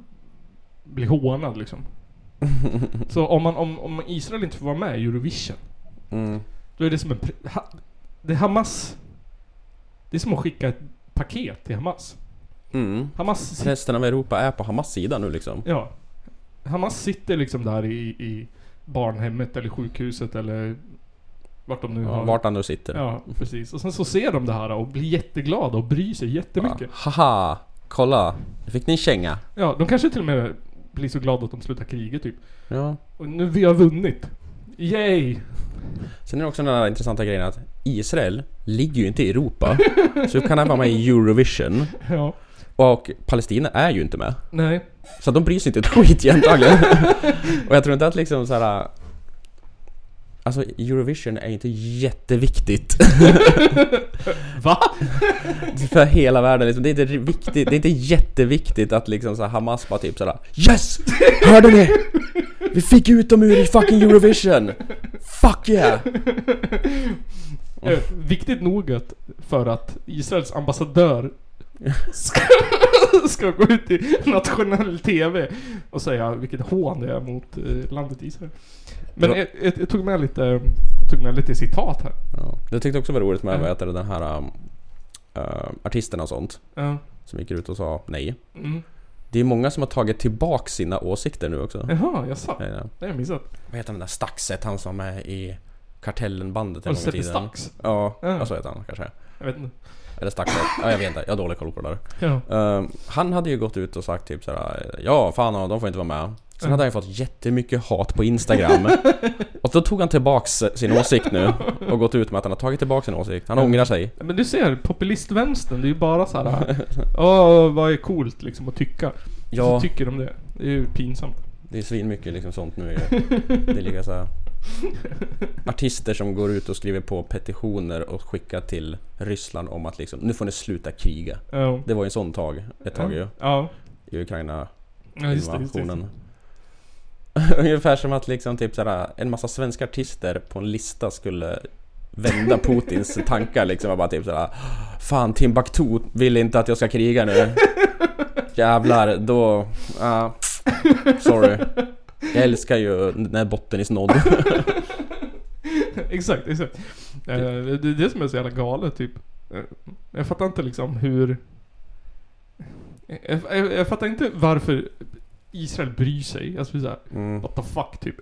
bli hånad liksom. Så om, man, om, om Israel inte får vara med i Eurovision, Mm. då är det som en... det är Hamas... Det är som att skicka ett paket till Hamas. Mm. Hamas... Resten av Europa är på Hamas sida nu liksom. Ja. Hamas sitter liksom där i, i barnhemmet eller sjukhuset eller vart de nu Ja, har... vart han nu sitter. Ja, precis. Och sen så ser de det här och blir jätteglada och bryr sig jättemycket. Ja. Haha! Kolla! Nu fick ni en känga. Ja, de kanske till och med blir så glada att de slutar kriget typ. Ja. Och nu vi har vunnit. Yay! Sen är det också den här intressanta grejen att Israel ligger ju inte i Europa. så kan han vara med i Eurovision. Ja. Och Palestina är ju inte med. Nej. Så de bryr sig inte ett skit egentligen. och jag tror inte att liksom så här. Alltså Eurovision är inte jätteviktigt Va? för hela världen liksom. Det är inte viktigt, det är inte jätteviktigt att liksom så här Hamas bara typ sådär Yes! Hörde ni? Vi fick ut dem ur fucking Eurovision! Fuck yeah! Eh, viktigt nog för att Israels ambassadör ska, ska gå ut i nationell TV och säga vilket hån det är mot eh, landet Israel. Men Ja. jag, jag, jag tog med lite, tog med lite citat här. Ja, det tyckte jag också var roligt med Ja. vad den här um, uh, artisterna och sånt. Ja. Som gick ut och sa nej. Mm. Det är många som har tagit tillbaks sina åsikter nu också. Jaha, jag sa. Ja, ja. Det har jag missat. Vad heter den där Staxet, han som är i Kartellen-bandet en gång i tiden? Stax? Ja, Ja. ja. så heter han kanske. Jag vet inte. Eller Staxet. Ja, jag vet inte. Jag har dålig koll på det där. Ja. Ehm, han hade ju gått ut och sagt typ såhär Ja, fan de får inte vara med. Sen hade han ju fått jättemycket hat på Instagram. och då tog han tillbaks sin åsikt nu. Och gått ut med att han har tagit tillbaks sin åsikt. Han Ja. ångrar sig. Men du ser, populistvänstern, det är ju bara så här. Åh, vad är coolt liksom att tycka. Ja. Så tycker de det. Det är ju pinsamt. Det är svin mycket liksom sånt nu. Det är lika så här. Artister som går ut och skriver på petitioner och skickar till Ryssland om att liksom Nu får ni sluta kriga. Ja. Det var ju en sån tag ett tag ju. Ja. i Ukraina Ja, invasionen. Ungefär som att liksom typ såhär, en massa svenska artister på en lista skulle vända Putins tankar liksom och bara typ såhär Fan Timbuktu vill inte att jag ska kriga nu Jävlar, då... ja sorry Jag älskar ju när botten är snådd exakt, exakt. Eh, det är det som är så jävla galet typ. Eh, Jag fattar inte liksom hur... Jag, jag, jag fattar inte varför Israel bryr sig. Alltså såhär, mm. what the fuck typ.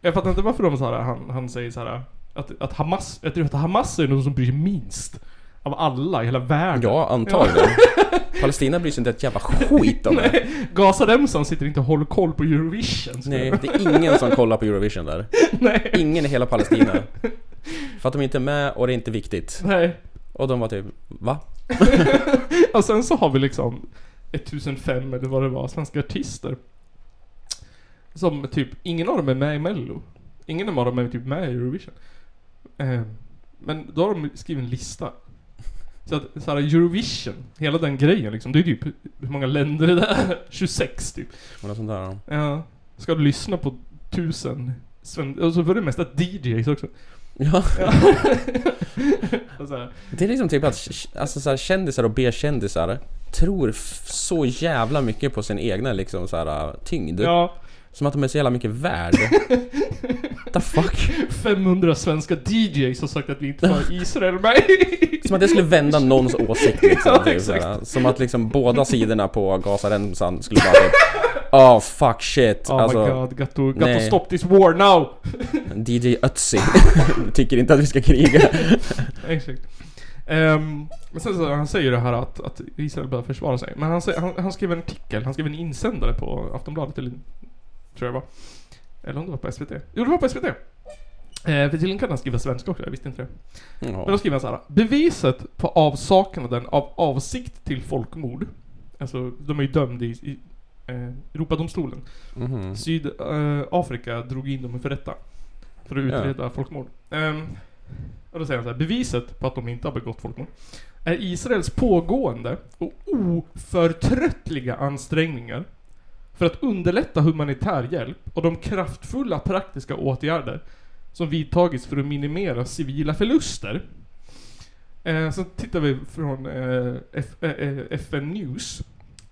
Jag fattar inte varför de såhär, han, han säger såhär att, att Hamas, jag tror att Hamas är de som bryr sig minst. Av alla i hela världen. Ja, antagligen Palestina bryr sig inte ett jävla skit om det Nej, Gazaremsan sitter inte och håller koll på Eurovision. så- Nej, det är ingen som kollar på Eurovision där Nej. Ingen i hela Palestina För att de inte är med och det är inte viktigt Nej. Och de var typ, va? Och sen så har vi liksom 1005 eller vad det var, svenska artister. Som typ, ingen av dem är med i mello. Ingen av dem är typ med i Eurovision. Eh, men då har de skrivit en lista. Så att så här, Eurovision, hela den grejen liksom, det är typ, hur många länder är det där? 26 typ. Och något sånt där Ja. Ska du lyssna på tusen sven- och så var det mest att DJs också. Ja, Ja. det är liksom typ att alltså, så här, kändisar och B-kändisar tror så jävla mycket på sin egna liksom så här, tyngd. ja, Som att de är så jävla mycket värd. The fuck? 500 svenska DJs har sagt att vi inte ha Israel med. Som att det skulle vända någons åsikt liksom. Ja, exakt. såhär. Som att liksom båda sidorna på Gazaremsan skulle bara typ Oh fuck shit. Oh alltså, my god, got to, stop this war now! DJ Ötzi tycker inte att vi ska kriga. Exakt. Ehm, men sen så, han säger det här att, att Israel bör försvara sig. Men han, säger, han, han skrev en artikel, han skrev en insändare på Aftonbladet, eller tror jag var. Eller om det var på SVT. Jo, det var på SVT! Eh, för tydligen kan han skriva svenska också, jag visste inte det. Men då Ja. skriver han så här. Beviset på avsaknaden av avsikt till folkmord. Alltså, de är ju dömda i, i eh, Europadomstolen. Mhm. Sydafrika drog in dem inför rätta. För att utreda folkmord. Ehm, och då säger han så här, beviset på att de inte har begått folkmord är Israels pågående och oförtröttliga ansträngningar för att underlätta humanitär hjälp och de kraftfulla praktiska åtgärder som vidtagits för att minimera civila förluster. Eh, så tittar vi från eh, F- eh, eh FN News.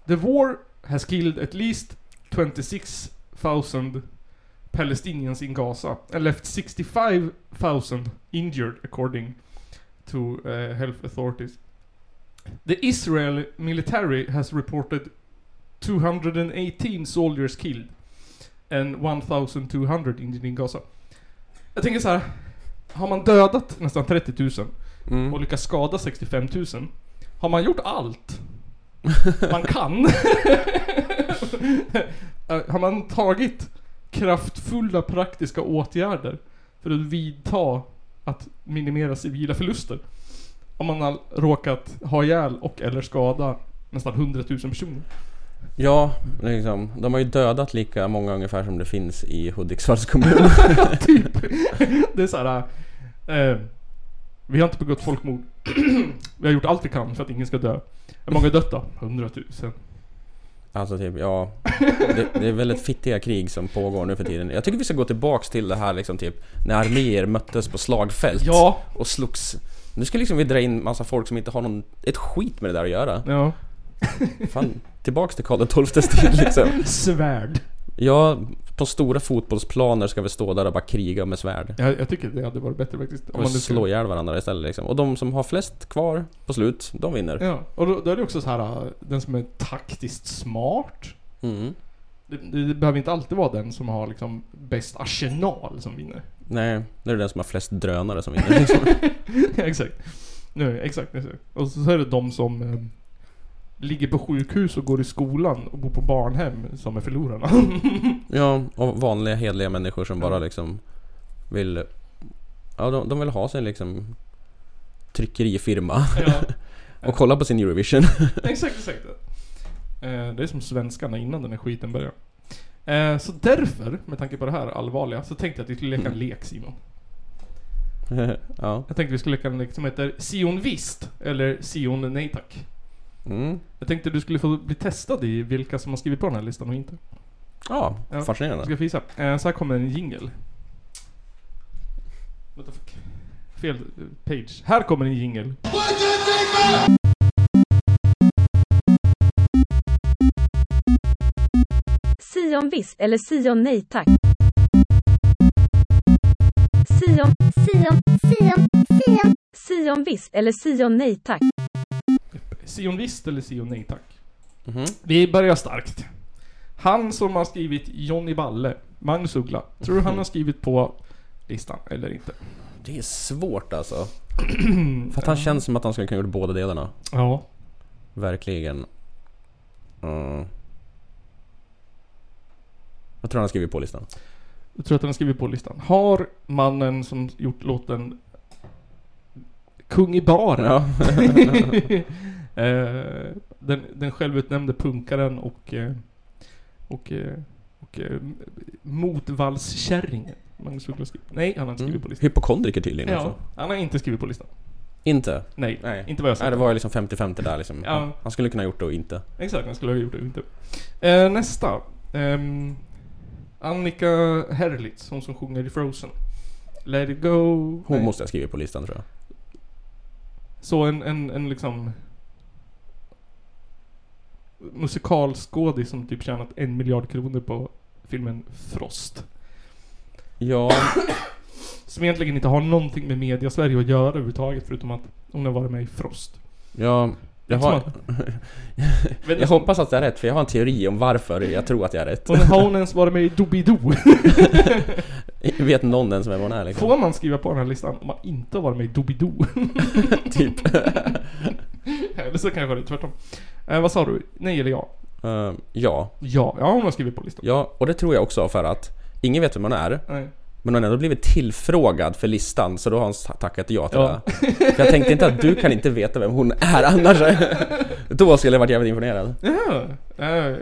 The war has killed at least 26,000 Palestinians in Gaza and left 65,000 injured according to uh, health authorities. The Israel military has reported 218 soldiers killed and 1,200 injured in Gaza. Jag tänker så här. Har man dödat nästan 30 000 och Mm. lyckats skada 65 000 Har man gjort allt man kan? Har man tagit kraftfulla praktiska åtgärder för att vidta att minimera civila förluster? Om man har råkat ha ihjäl och eller skada nästan 100 000 personer. Ja, liksom. De har ju dödat lika många ungefär som det finns i Hudiksvalls kommun. typ. Det är såhär... Eh, vi har inte begått folkmord. vi har gjort allt vi kan för att ingen ska dö. Hur många är dött då? 100 000. Alltså typ, ja. Det, det är väldigt fittiga krig som pågår nu för tiden. Jag tycker vi ska gå tillbaks till det här liksom typ när arméer möttes på slagfält Ja, och slogs. Nu ska liksom vi dra in massa folk som inte har någon, ett skit med det där att göra. ja. Fan, tillbaks till Karl XIIs tid liksom. Svärd. Ja, på stora fotbollsplaner ska vi stå där och bara kriga med svärd. Jag, jag tycker det hade varit bättre faktiskt. Och nu ska- slå ihjäl varandra istället liksom. Och de som har flest kvar på slut, de vinner. Ja, och då, då är det också så här äh, den som är taktiskt smart. Mm. Det, det, det behöver inte alltid vara den som har liksom bäst arsenal som vinner. Nej, det är den som har flest drönare som vinner liksom. exakt. Nu, exakt. Och så är det de som eh, ligger på sjukhus och går i skolan och bor på barnhem som är förlorarna. Ja, och vanliga hedliga människor som bara liksom vill... Ja, de, de vill ha sin liksom tryckerifirma ja, och kolla på sin Eurovision. exakt, exakt. Eh, det är som svenskarna innan den här skiten började. Eh, så därför, med tanke på det här allvarliga, så tänkte jag att vi skulle leka en lek Simon. ja. Jag tänkte vi skulle leka en lek som heter Sion visst, eller Sion nej tack. Mm. Jag tänkte du skulle få bli testad i vilka som har skrivit på den här listan och inte. Ja, Ja. fascinerande. Jag ska visa. Eh, så här kommer en jingle. What the fuck? Fel eh, page. Här kommer en jingle. Sion visst eller Sion nej tack. Sion, Sion, Sion, Sion. Sion visst eller Sion nej tack. Sion visst eller Sion nej tack. Mhm. Vi börjar starkt. Han som har skrivit Johnny Balle, Magnus Uggla. Tror du han har skrivit på listan eller inte? Det är svårt alltså. För att han känns som att han skulle kunna gjort båda delarna. Ja. Verkligen. Mm. Vad tror han har skrivit på listan? Jag tror att han har skrivit på listan. Har mannen som gjort låten Kung i baren. Ja. eh, den, den självutnämnde punkaren och eh, och, eh, och eh, motvallskärringen. Magnus Uggla skrivit. Nej, han har inte skrivit på Mm. listan. Hypokondriker tydligen Ja, också. han har inte skrivit på listan. Inte? Nej, Nej. inte vad jag Nej, det var ju liksom 50-50 där liksom. Ja. Han skulle kunna gjort det och inte. Exakt, han skulle ha gjort det inte. Eh, nästa. Ehm, Annika Herlitz, hon som sjunger i Frozen. Let it go. Hon Nej. måste jag skriva på listan tror jag. Så en, en, en liksom musikalskådis som typ tjänat en miljard kronor på filmen Frost. Ja, Som egentligen inte har någonting med media Sverige att göra överhuvudtaget förutom att hon har varit med i Frost. ja jag, har, jag hoppas att jag är rätt för jag har en teori om varför jag tror att jag är rätt. Hon, har hon ens varit med i Doobidoo? Vet någon ens vem hon är liksom? Får man skriva på den här listan om man inte har varit med i Doobidoo? Typ. Eller så kanske det är tvärtom. Eh, vad sa du? Nej eller ja? Eh, ja. Ja, ja hon har skrivit på listan. Ja, och det tror jag också för att ingen vet vem hon är. Nej. Men hon har ändå blivit tillfrågad för listan så då har hon tackat ja till Ja. det. För jag tänkte inte att du kan inte veta vem hon är annars. Då skulle jag varit jävligt imponerad. Ja, eh, jag, jag,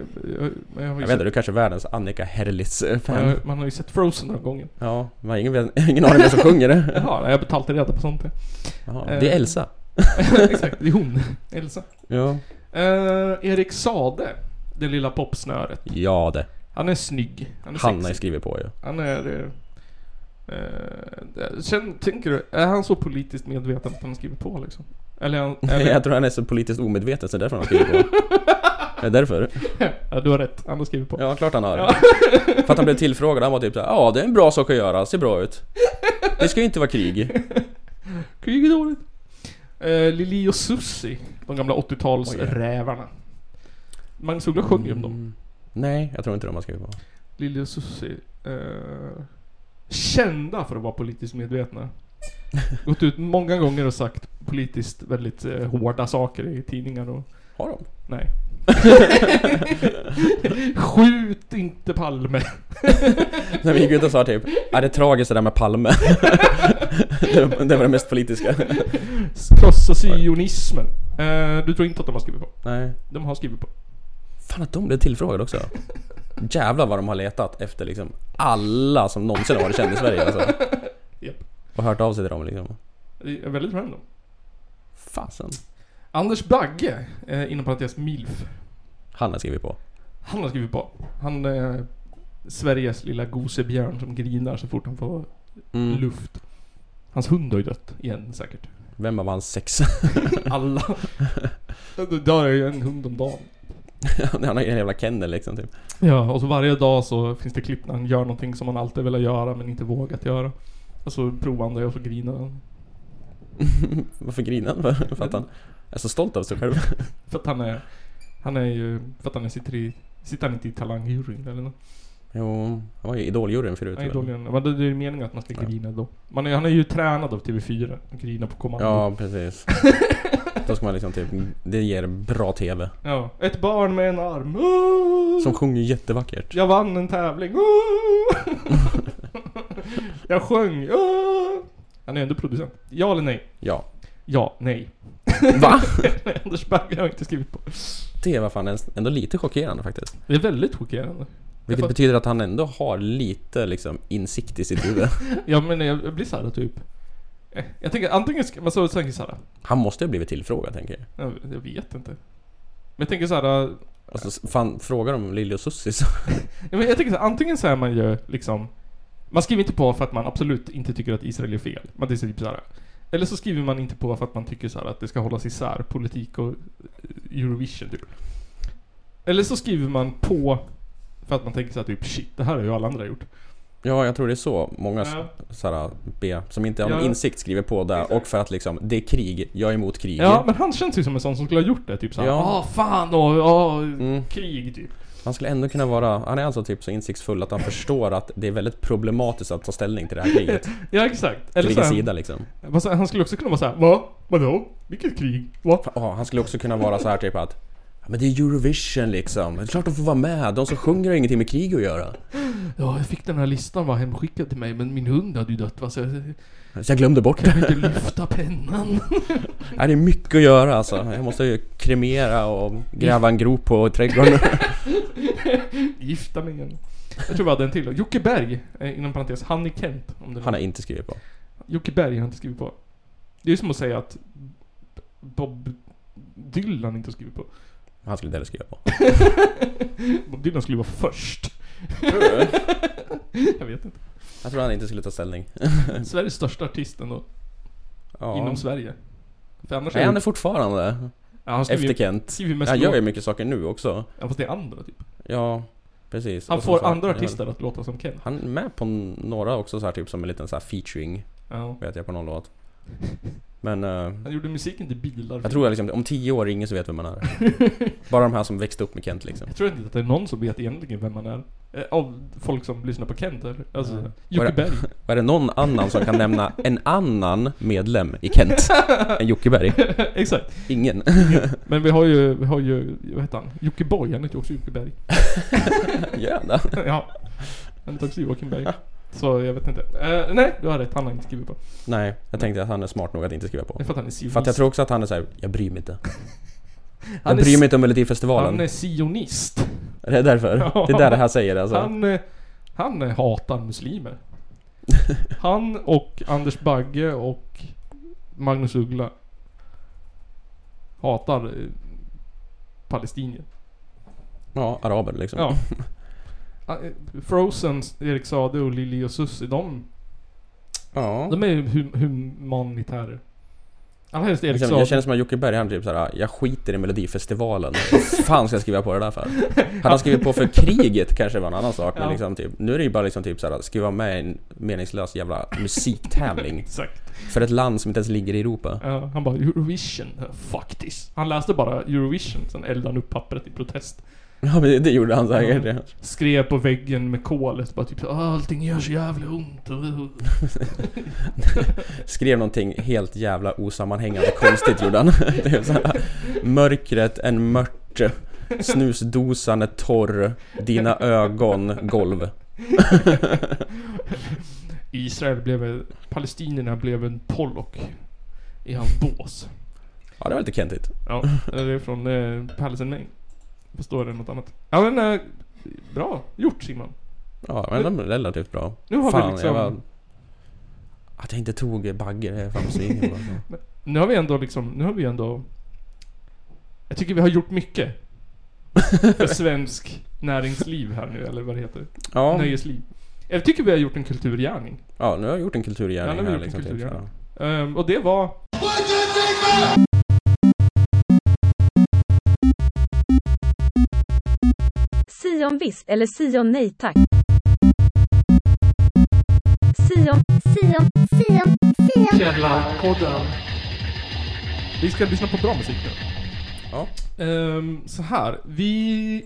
jag, har Jag vet inte, du kanske är världens Annika Herlitz-fan. jag, man har ju sett Frozen några gånger. Ja, man har ingen, ingen aning vem som sjunger det. Jaha, jag betalar alltid reda på sånt. Jaha, Eh. det är Elsa. Exakt, det är hon. Elsa. Ja. Eh, Erik Sade. Det lilla popsnöret. Ja det. Han är snygg. Han är Han har ju sexig. skrivit på ju. Han är... Eh, eh, sen, tänker du, är han så politiskt medveten att han har skrivit på liksom? Eller är han... Eller, Jag tror han är så politiskt omedveten så det är därför han har skrivit på. Det är därför. ja, du har rätt. Han har skrivit på. Ja, klart han har. För att han blev tillfrågad, han var typ såhär, ja det är en bra sak att göra, ser bra ut. Det ska ju inte vara krig. Krig är dåligt. Eh, Lili och Susie. De gamla 80-talsrävarna. Magnus Uggla sjöng ju om dem. Mm. Nej, jag tror inte de har skrivit på. Lili och Susie. Eh, kända för att vara politiskt medvetna. Gått ut många gånger och sagt politist väldigt eh, hårda saker i tidningar och... Har de? Nej. Skjut inte Palme. När vi gick ut och sa typ, är det tragiskt det där med Palme. det, var- det var det mest politiska. Krossa sionismen. Eh, du tror inte att de har skrivit på? Nej. De har skrivit på. Fan att de blev tillfrågade också. Jävlar vad de har letat efter liksom alla som någonsin har varit känd i Sverige alltså. Japp. Och hört av sig till dem liksom. Det är väldigt random. Fasen. Anders Bagge, eh, inom parentes MILF. Han har skrivit på. Han har skrivit på. Han är Sveriges lilla gosebjörn som grinar så fort han får Mm. luft. Hans hund har ju dött igen säkert. Vem av hans sex? Alla. Det dör ju en hund om dagen. Han har ju en jävla kennel liksom typ. Ja, och så varje dag så finns det klipp när han gör någonting som han alltid velat göra men inte vågat göra. Och så provar han det och så grinar han. Varför grinar han? Att han är så stolt över sig själv. För att han är... Han är ju... För att han sitter i... Sitter han inte i talangjuryn eller nåt? Jo, han var ju idoljuryn förut. Väl? dåligen. Men det är meningen att man ska Ja. grina då. Man är, han är ju tränad av TV4. Att grina på kommando. Ja, precis. Då ska man liksom typ, det ger bra TV. Ja. Ett barn med en arm. Som sjunger jättevackert. Jag vann en tävling. Jag sjöng. Han är ändå producent. Ja eller nej? Ja. Ja, nej. Va? Anders Bagge har jag inte skrivit på. Det var fan ändå lite chockerande faktiskt. Det är väldigt chockerande. Vilket betyder att han ändå har lite liksom insikt i sitt huvud. Ja men jag blir såhär typ... eh, Jag tänker antingen ska man så tänker såhär... Han måste ju ha blivit tillfrågad tänker jag. Jag, jag vet inte. jag tänker så här. äh, Alltså, fan, frågar om Lili och Sussi så... Ja, men jag tänker så här, antingen så är man ju liksom Man skriver inte på för att man absolut inte tycker att Israel är fel. Man är typ så här. Eller så skriver man inte på för att man tycker så här att det ska hållas isär politik och eh, Eurovision typ. Eller så skriver man på för att man tänker så här typ shit, det här har ju alla andra gjort. Ja, jag tror det är så många Ja. såhär B som inte har någon Ja. insikt skriver på det och för att liksom, det är krig, jag är emot krig. Ja, men han känns ju som en sån som skulle ha gjort det. Typ såhär, Ja. ah fan och ah, Mm. krig typ. Han skulle ändå kunna vara, han är alltså typ så insiktsfull att han förstår att det är väldigt problematiskt att ta ställning till det här kriget. Ja exakt. Eller vilken sida liksom. han skulle också kunna vara såhär, va? Vadå? Vilket krig? Va? Ja, han skulle också kunna vara så här typ att "Ja, men det är Eurovision liksom, det är klart de får vara med, de som sjunger har ingenting med krig att göra. Ja, jag fick den här listan var hemskickad till mig men min hund hade ju dött va, så jag Så jag glömde bort kan det. inte lyfta pennan. Nej, det är mycket att göra alltså. Jag måste ju kremera och gräva en grop på trädgården. Gifta mig igen. Jag tror vi hade en till. Jocke Berg, eh, inom parentes, han är Kent. Om det Han har inte skrivit på. Jocke Berg har inte skrivit på. Det är som att säga att Bob Dylan inte har skrivit på. Han skulle inte heller skriva på. Bob Dylan skulle vara först. Jag vet inte. Jag tror han inte skulle ta ställning. Sveriges största artist ändå. Ja. Inom Sverige. För annars Nej, är han det... är fortfarande Ja, han skriver, efter Kent. skriver ju mest Han gör ju mycket saker nu också. Ja, fast det är andra typ. Ja, precis. Han Och så får fan- andra artister att låta som Kent. Han är med på några också så här typ som en liten så här featuring, Ja. vet jag på någon låt. Men eh, Han gjorde musiken till bilar. jag tror att liksom, om tio år ingen så vet vem man är. Bara de här som växte upp med Kent liksom. Jag tror inte att det är någon som vet egentligen vem man är. Eh, Av folk som lyssnar på Kent eller? Alltså. Jocke Var Berg. Är det någon annan som kan nämna en annan medlem i Kent än Jocke Berg? Exakt. Ingen. Men vi har ju, vi har ju, vad heter han? Jocke Boy, han heter ju också Jocke Berg. Det? ja. Han heter också Joakim Berg. Så jag vet inte. Eh, nej, du har rätt. Han har inte skrivit på. Nej, jag tänkte att han är smart nog att inte skriva på. För att han är. För att jag tror också att han är såhär, jag bryr mig inte. Han bryr mig inte om Melodifestivalen. Han är sionist. Är det därför? Ja. Det är där här säger alltså? Han, eh, han hatar muslimer. Han och Anders Bagge och Magnus Uggla hatar eh, palestinier. Ja, araber liksom. Ja. Ah, eh, Frozen, Erik Sade och Lili och Susie, de, ja. de är ju hum- humanitärer. Allra helst Erik jag känner som att Jocke Berg han typ såhär, jag skiter i Melodifestivalen. Vad fan ska jag skriva på det där för? Hade han skrivit på för kriget kanske var en annan sak. Men Ja. liksom, typ, nu är det ju bara liksom typ såhär, skriva med i en meningslös jävla musiktävling. Exakt. För ett land som inte ens ligger i Europa. Ja, han bara Eurovision, fuck this. Han läste bara Eurovision, sen eldade han upp pappret i protest. Ja men det, gjorde han säkert. Ja. Skrev på väggen med kolet bara typ så, "Ah, allting gör så jävla ont. Skrev någonting helt jävla osammanhängande konstigt gjorde han. Det är så här, Mörkret en mört. Snusdosan är torr. Dina ögon golv. Israel blev, palestinierna blev en Pollock i hans bås. Ja det var lite kentigt. Ja, det är från eh, Palace Förstår det något annat? Ja men, eh, bra gjort Simon. Ja men är relativt bra. Nu har Fan, vi liksom, jag var... Att jag inte tog Bagge, det är fan besviken på. nu har vi ändå liksom, nu har vi ändå Jag tycker vi har gjort mycket. För svensk näringsliv här nu, eller vad det heter. Ja, Nöjesliv. Jag tycker vi har gjort en kulturgärning. ja, nu har jag gjort en Ja, kulturgärning nu har vi här gjort en liksom. Typ, kulturgärning. så. Ehm, och det var... Sion visst eller Sion nej tack. Sion, Sion, Sion, Sion. Källarpodden. Vi ska lyssna på bra musik nu. Ja. Ehm, så här, vi...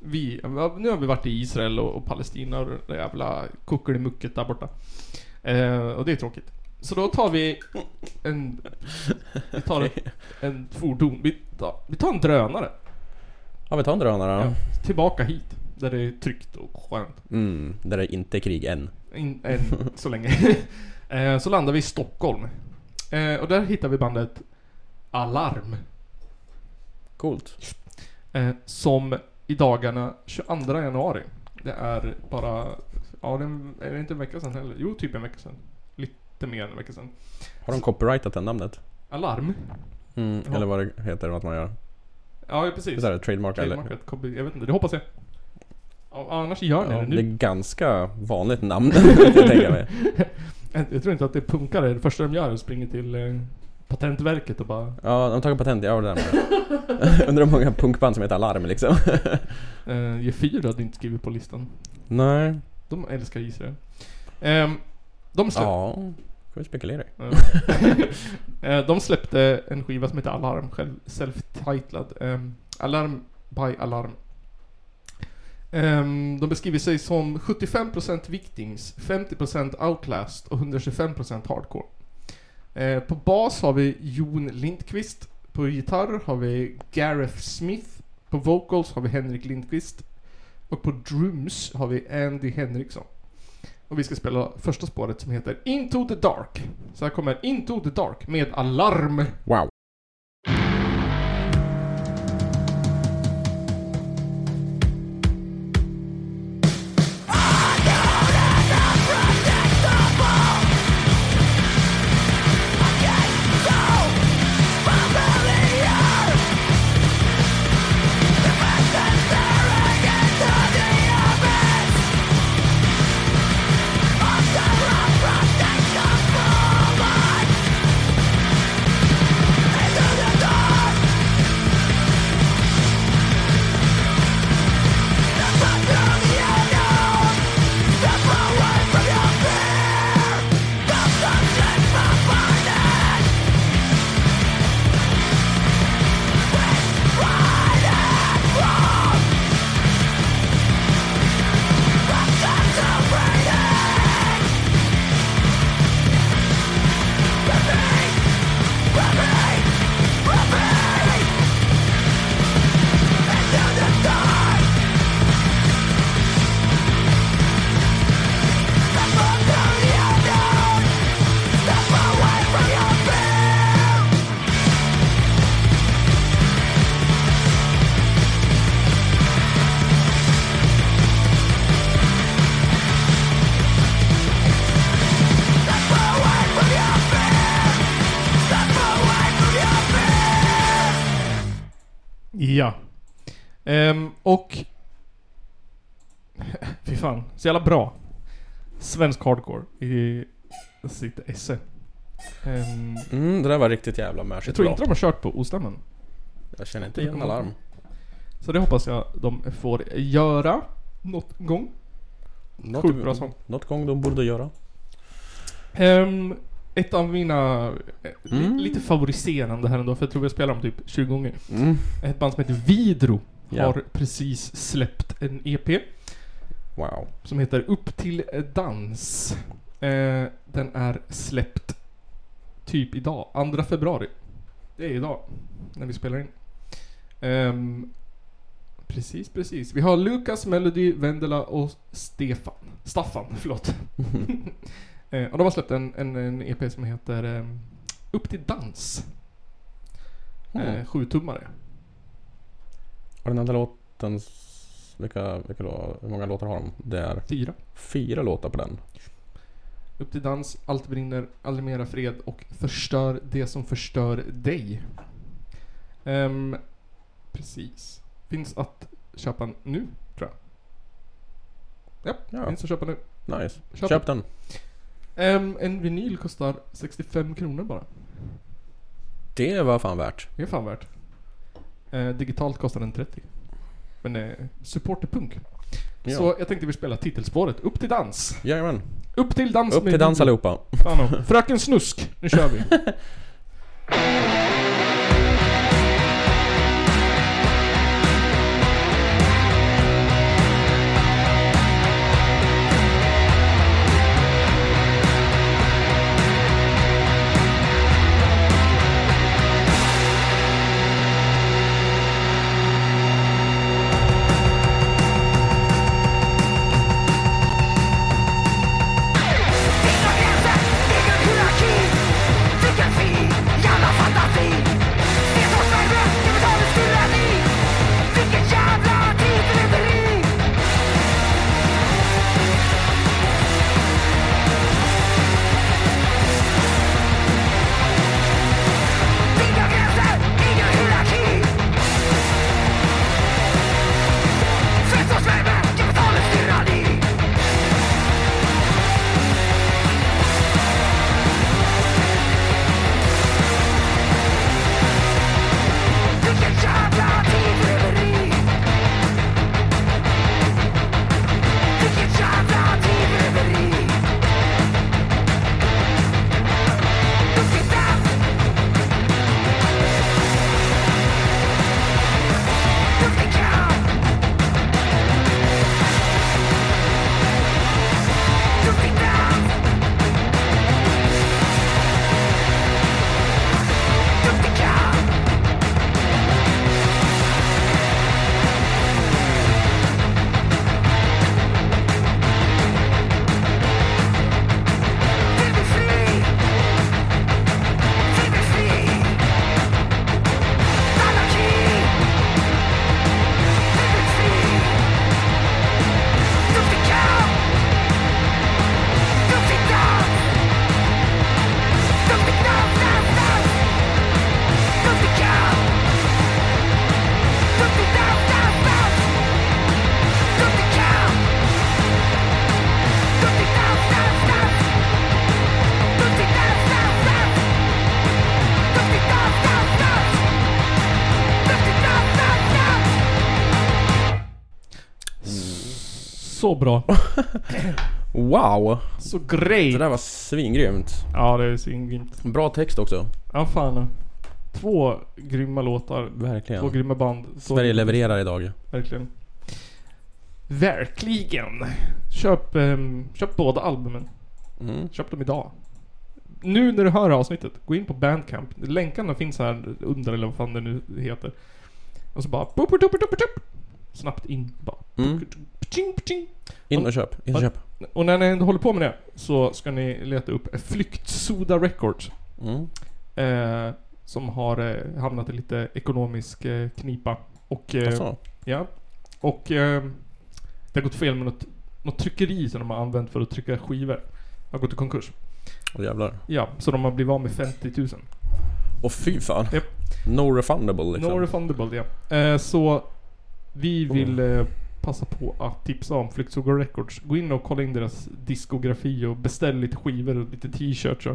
Vi, nu har vi varit i Israel och, och Palestina och det jävla kuckelimucket där borta. Ehm, och det är tråkigt. Så då tar vi en... Vi tar ett, en fordon. Vi tar, vi tar en drönare. Ja vi tar en drönare då. Ja, tillbaka hit. Där det är tryggt och skönt. Mm, där det inte är krig än. In, än så länge. eh, så landar vi i Stockholm. Eh, och där hittar vi bandet Alarm. Coolt. Eh, som i dagarna 22 januari. Det är bara... Ja, det är det inte en vecka sedan heller? Jo, typ en vecka sedan. Lite mer än en vecka sedan. Har de copyrightat det namnet? Alarm? Mm, Ja. Eller vad det heter, vad man gör. Ja, precis. Det är trademark eller? Copy, jag vet inte, det hoppas jag. Ja, annars gör ni Ja, det det är nu. ganska vanligt namn, jag tänka mig. Jag, tror inte att det är punkare, det första de gör är att springa till eh, Patentverket och bara Ja, de tagit patent, ja det där med. Undrar hur många punkband som heter Alarm liksom. eh, G4 hade inte skrivit på listan. Nej. De älskar Israel. Ehm, de släppte... Ja, kan vi spekulera i. Eh, de släppte en skiva som heter Alarm, själv self-titlad. Ehm, Alarm by Alarm. Ehm, de beskriver sig som 75% Victings, 50% Outlast och 125% Hardcore. Eh, på bas har vi Jon Lindqvist. På gitarr har vi Gareth Smith. På vocals har vi Henrik Lindqvist. Och på drums har vi Andy Henriksson. Och vi ska spela första spåret som heter Into the Dark. Så här kommer Into the Dark med Alarm. Wow. Fan, så jävla bra. Svensk hardcore i sitt esse. Ehm, Mm, det där var riktigt jävla jag mashigt tror bra. inte de har kört på Ostämman. Jag känner inte igen Alarm. Så det hoppas jag de får göra något gång. Något, Sjukt bra sång. något gång de borde göra. Ehm, ett av mina... eh, Mm. Lite favoriserande här ändå, för jag tror vi har spelat dem typ 20 gånger. Mm. Ett band som heter Vidro Ja. har precis släppt en EP Wow. som heter Upp till dans. Eh, den är släppt typ idag, 2 februari. Det är idag, när vi spelar in. Ehm, precis, precis. Vi har Lukas, Melody, Vendela och Stefan. Staffan, förlåt. eh, och de har släppt en, en, en EP som heter ehm, Upp till dans. Mm. Eh, Sjutummare. Och den andra låten, vilka, vilka då, hur många låtar har de? Det är Fyra. fyra låtar på den. Upp till dans, allt brinner, aldrig mera fred och förstör det som förstör dig. Ehm, precis. Finns att köpa nu, tror jag. Ja, Ja. finns att köpa nu. Nice. Köp Köp, den. Ehm, en vinyl kostar 65 kronor bara. Det var fan värt. Det är fan värt. Eh, digitalt kostar den 30. Men eh, support är punk. Ja. Så jag tänkte vi spela titelspåret. Upp till dans. Jajamän. Upp till dans Upp med till dans allihopa. Fan Fröken Snusk, nu kör vi. Wow! Så Det great. där var svingrymt. Ja, det är svingrymt. Bra text också. Ja, fan. Två grymma låtar. Två Verkligen. grymma band. Två Sverige levererar idag. Verkligen. Verkligen. Köp, ehm, köp båda albumen. Mm. Köp dem idag. Nu när du hör avsnittet, gå in på Bandcamp. Länkarna finns här under eller vad fan det nu heter. Och så bara... Snabbt in bara. Mm. In och köp. In och köp. Och när ni ändå håller på med det så ska ni leta upp Flyktsoda Records. Mm. Eh, som har eh, hamnat i lite ekonomisk eh, knipa. Och, eh, ja, och eh, det har gått fel med något, något tryckeri som de har använt för att trycka skivor. Har gått i konkurs. Åh jävlar. Ja, så de har blivit av med 50 000. Och fy fan. Japp. No refundable liksom. No refundable, ja. Eh, så vi vill eh, passa på att tipsa om Flyktsoda Records. Gå in och kolla in deras diskografi och beställ lite skivor och lite t-shirts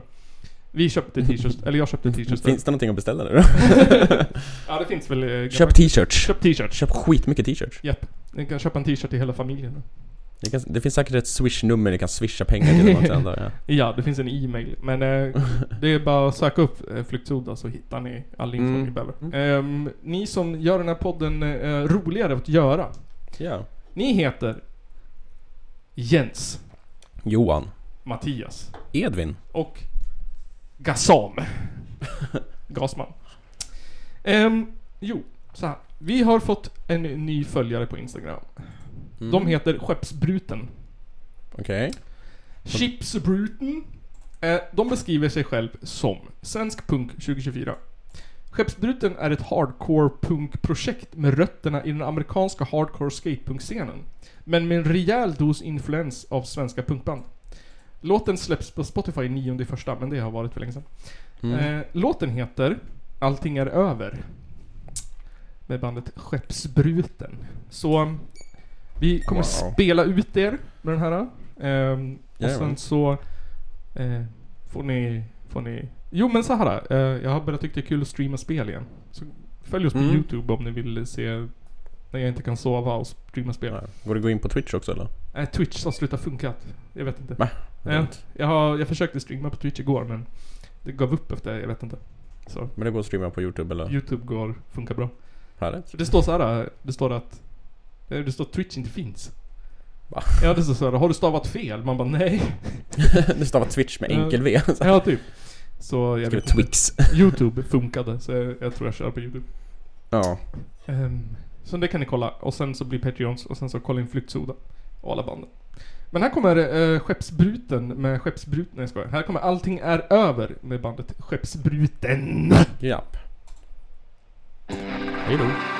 Vi köpte t-shirts, eller jag köpte t-shirts. Finns det någonting att beställa nu då? Ja det finns väl... eh, Köp t-shirts. Köp t-shirts. Köp skitmycket t-shirts. Japp. Ni kan köpa en t-shirt till hela familjen. Det, kan, det finns säkert ett swish-nummer ni kan swisha pengar till också antar jag. Ja, det finns en e-mail. Men eh, det är bara att söka upp eh, Flyktsoda så hittar ni all info Mm. ni behöver. Ehm, ni som gör den här podden eh, roligare att göra. Ja. Ni heter Jens, Johan. Mattias Edvin. och Gassam. Gasman. Ehm, jo, så här. Vi har fått en ny följare på Instagram. Mm. De heter Skeppsbruten. Okej. Chipsbruten. Eh, de beskriver sig själv som Svensk Punk 2024. Skeppsbruten är ett hardcore punkprojekt med rötterna i den amerikanska hardcore skatepunk-scenen. Men med en rejäl dos influens av svenska punkband. Låten släpps på Spotify 9 första, men det har varit för länge sedan. Mm. Eh, låten heter Allting är över. Med bandet Skeppsbruten. Så vi kommer Wow. spela ut er med den här. Ehm, och sen så eh, får ni, får ni... Jo men så här. Eh, jag har börjat tycka det är kul att streama spel igen. Så följ oss på Mm. Youtube om ni vill se när jag inte kan sova och streama spel. Går det gå in på Twitch också eller? Nej, Twitch har slutat funka. Jag vet inte. Va? Ja, jag, har, jag försökte streama på Twitch igår men det gav upp efter, jag vet inte. Så Men det går att streama på Youtube eller? Youtube går, funkar bra. Härligt. För det står så här, det står att eh, det står att Twitch inte finns. Va? Ja det står så här, har du stavat fel? Man bara nej. det stavar Twitch med enkel V. Ja typ. Så jag vet. Twix. Youtube funkade så jag, jag tror jag kör på Youtube. Ja. Um, så det kan ni kolla. Och sen så blir Patreons och sen så kolla in Flyktsoda. Och alla banden. Men här kommer uh, Skeppsbruten med Skeppsbruten, nej jag skojar. Här kommer Allting är över med bandet Skeppsbruten. Japp. Hej då.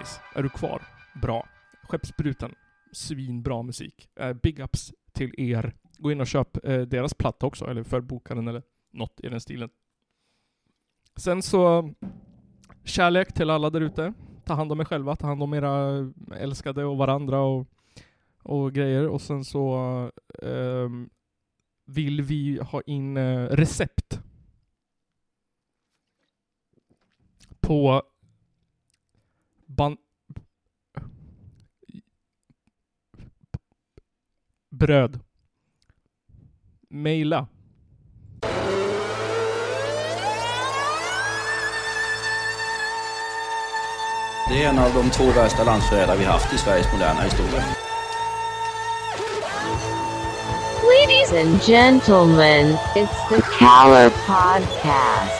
Nice. Är du kvar? Bra. Skeppsbruten, svinbra musik. Uh, big ups till er. Gå in och köp uh, deras platta också, eller förboka den eller något i den stilen. Sen så, kärlek till alla där ute. Ta hand om er själva, ta hand om era älskade och varandra och, och grejer. Och sen så ehm, vill vi ha in eh, recept på ban... Bröd. Maila. Det är en av de två värsta landsförrädare vi haft i Sveriges moderna historia. Ladies and gentlemen, it's the Caller Podcast.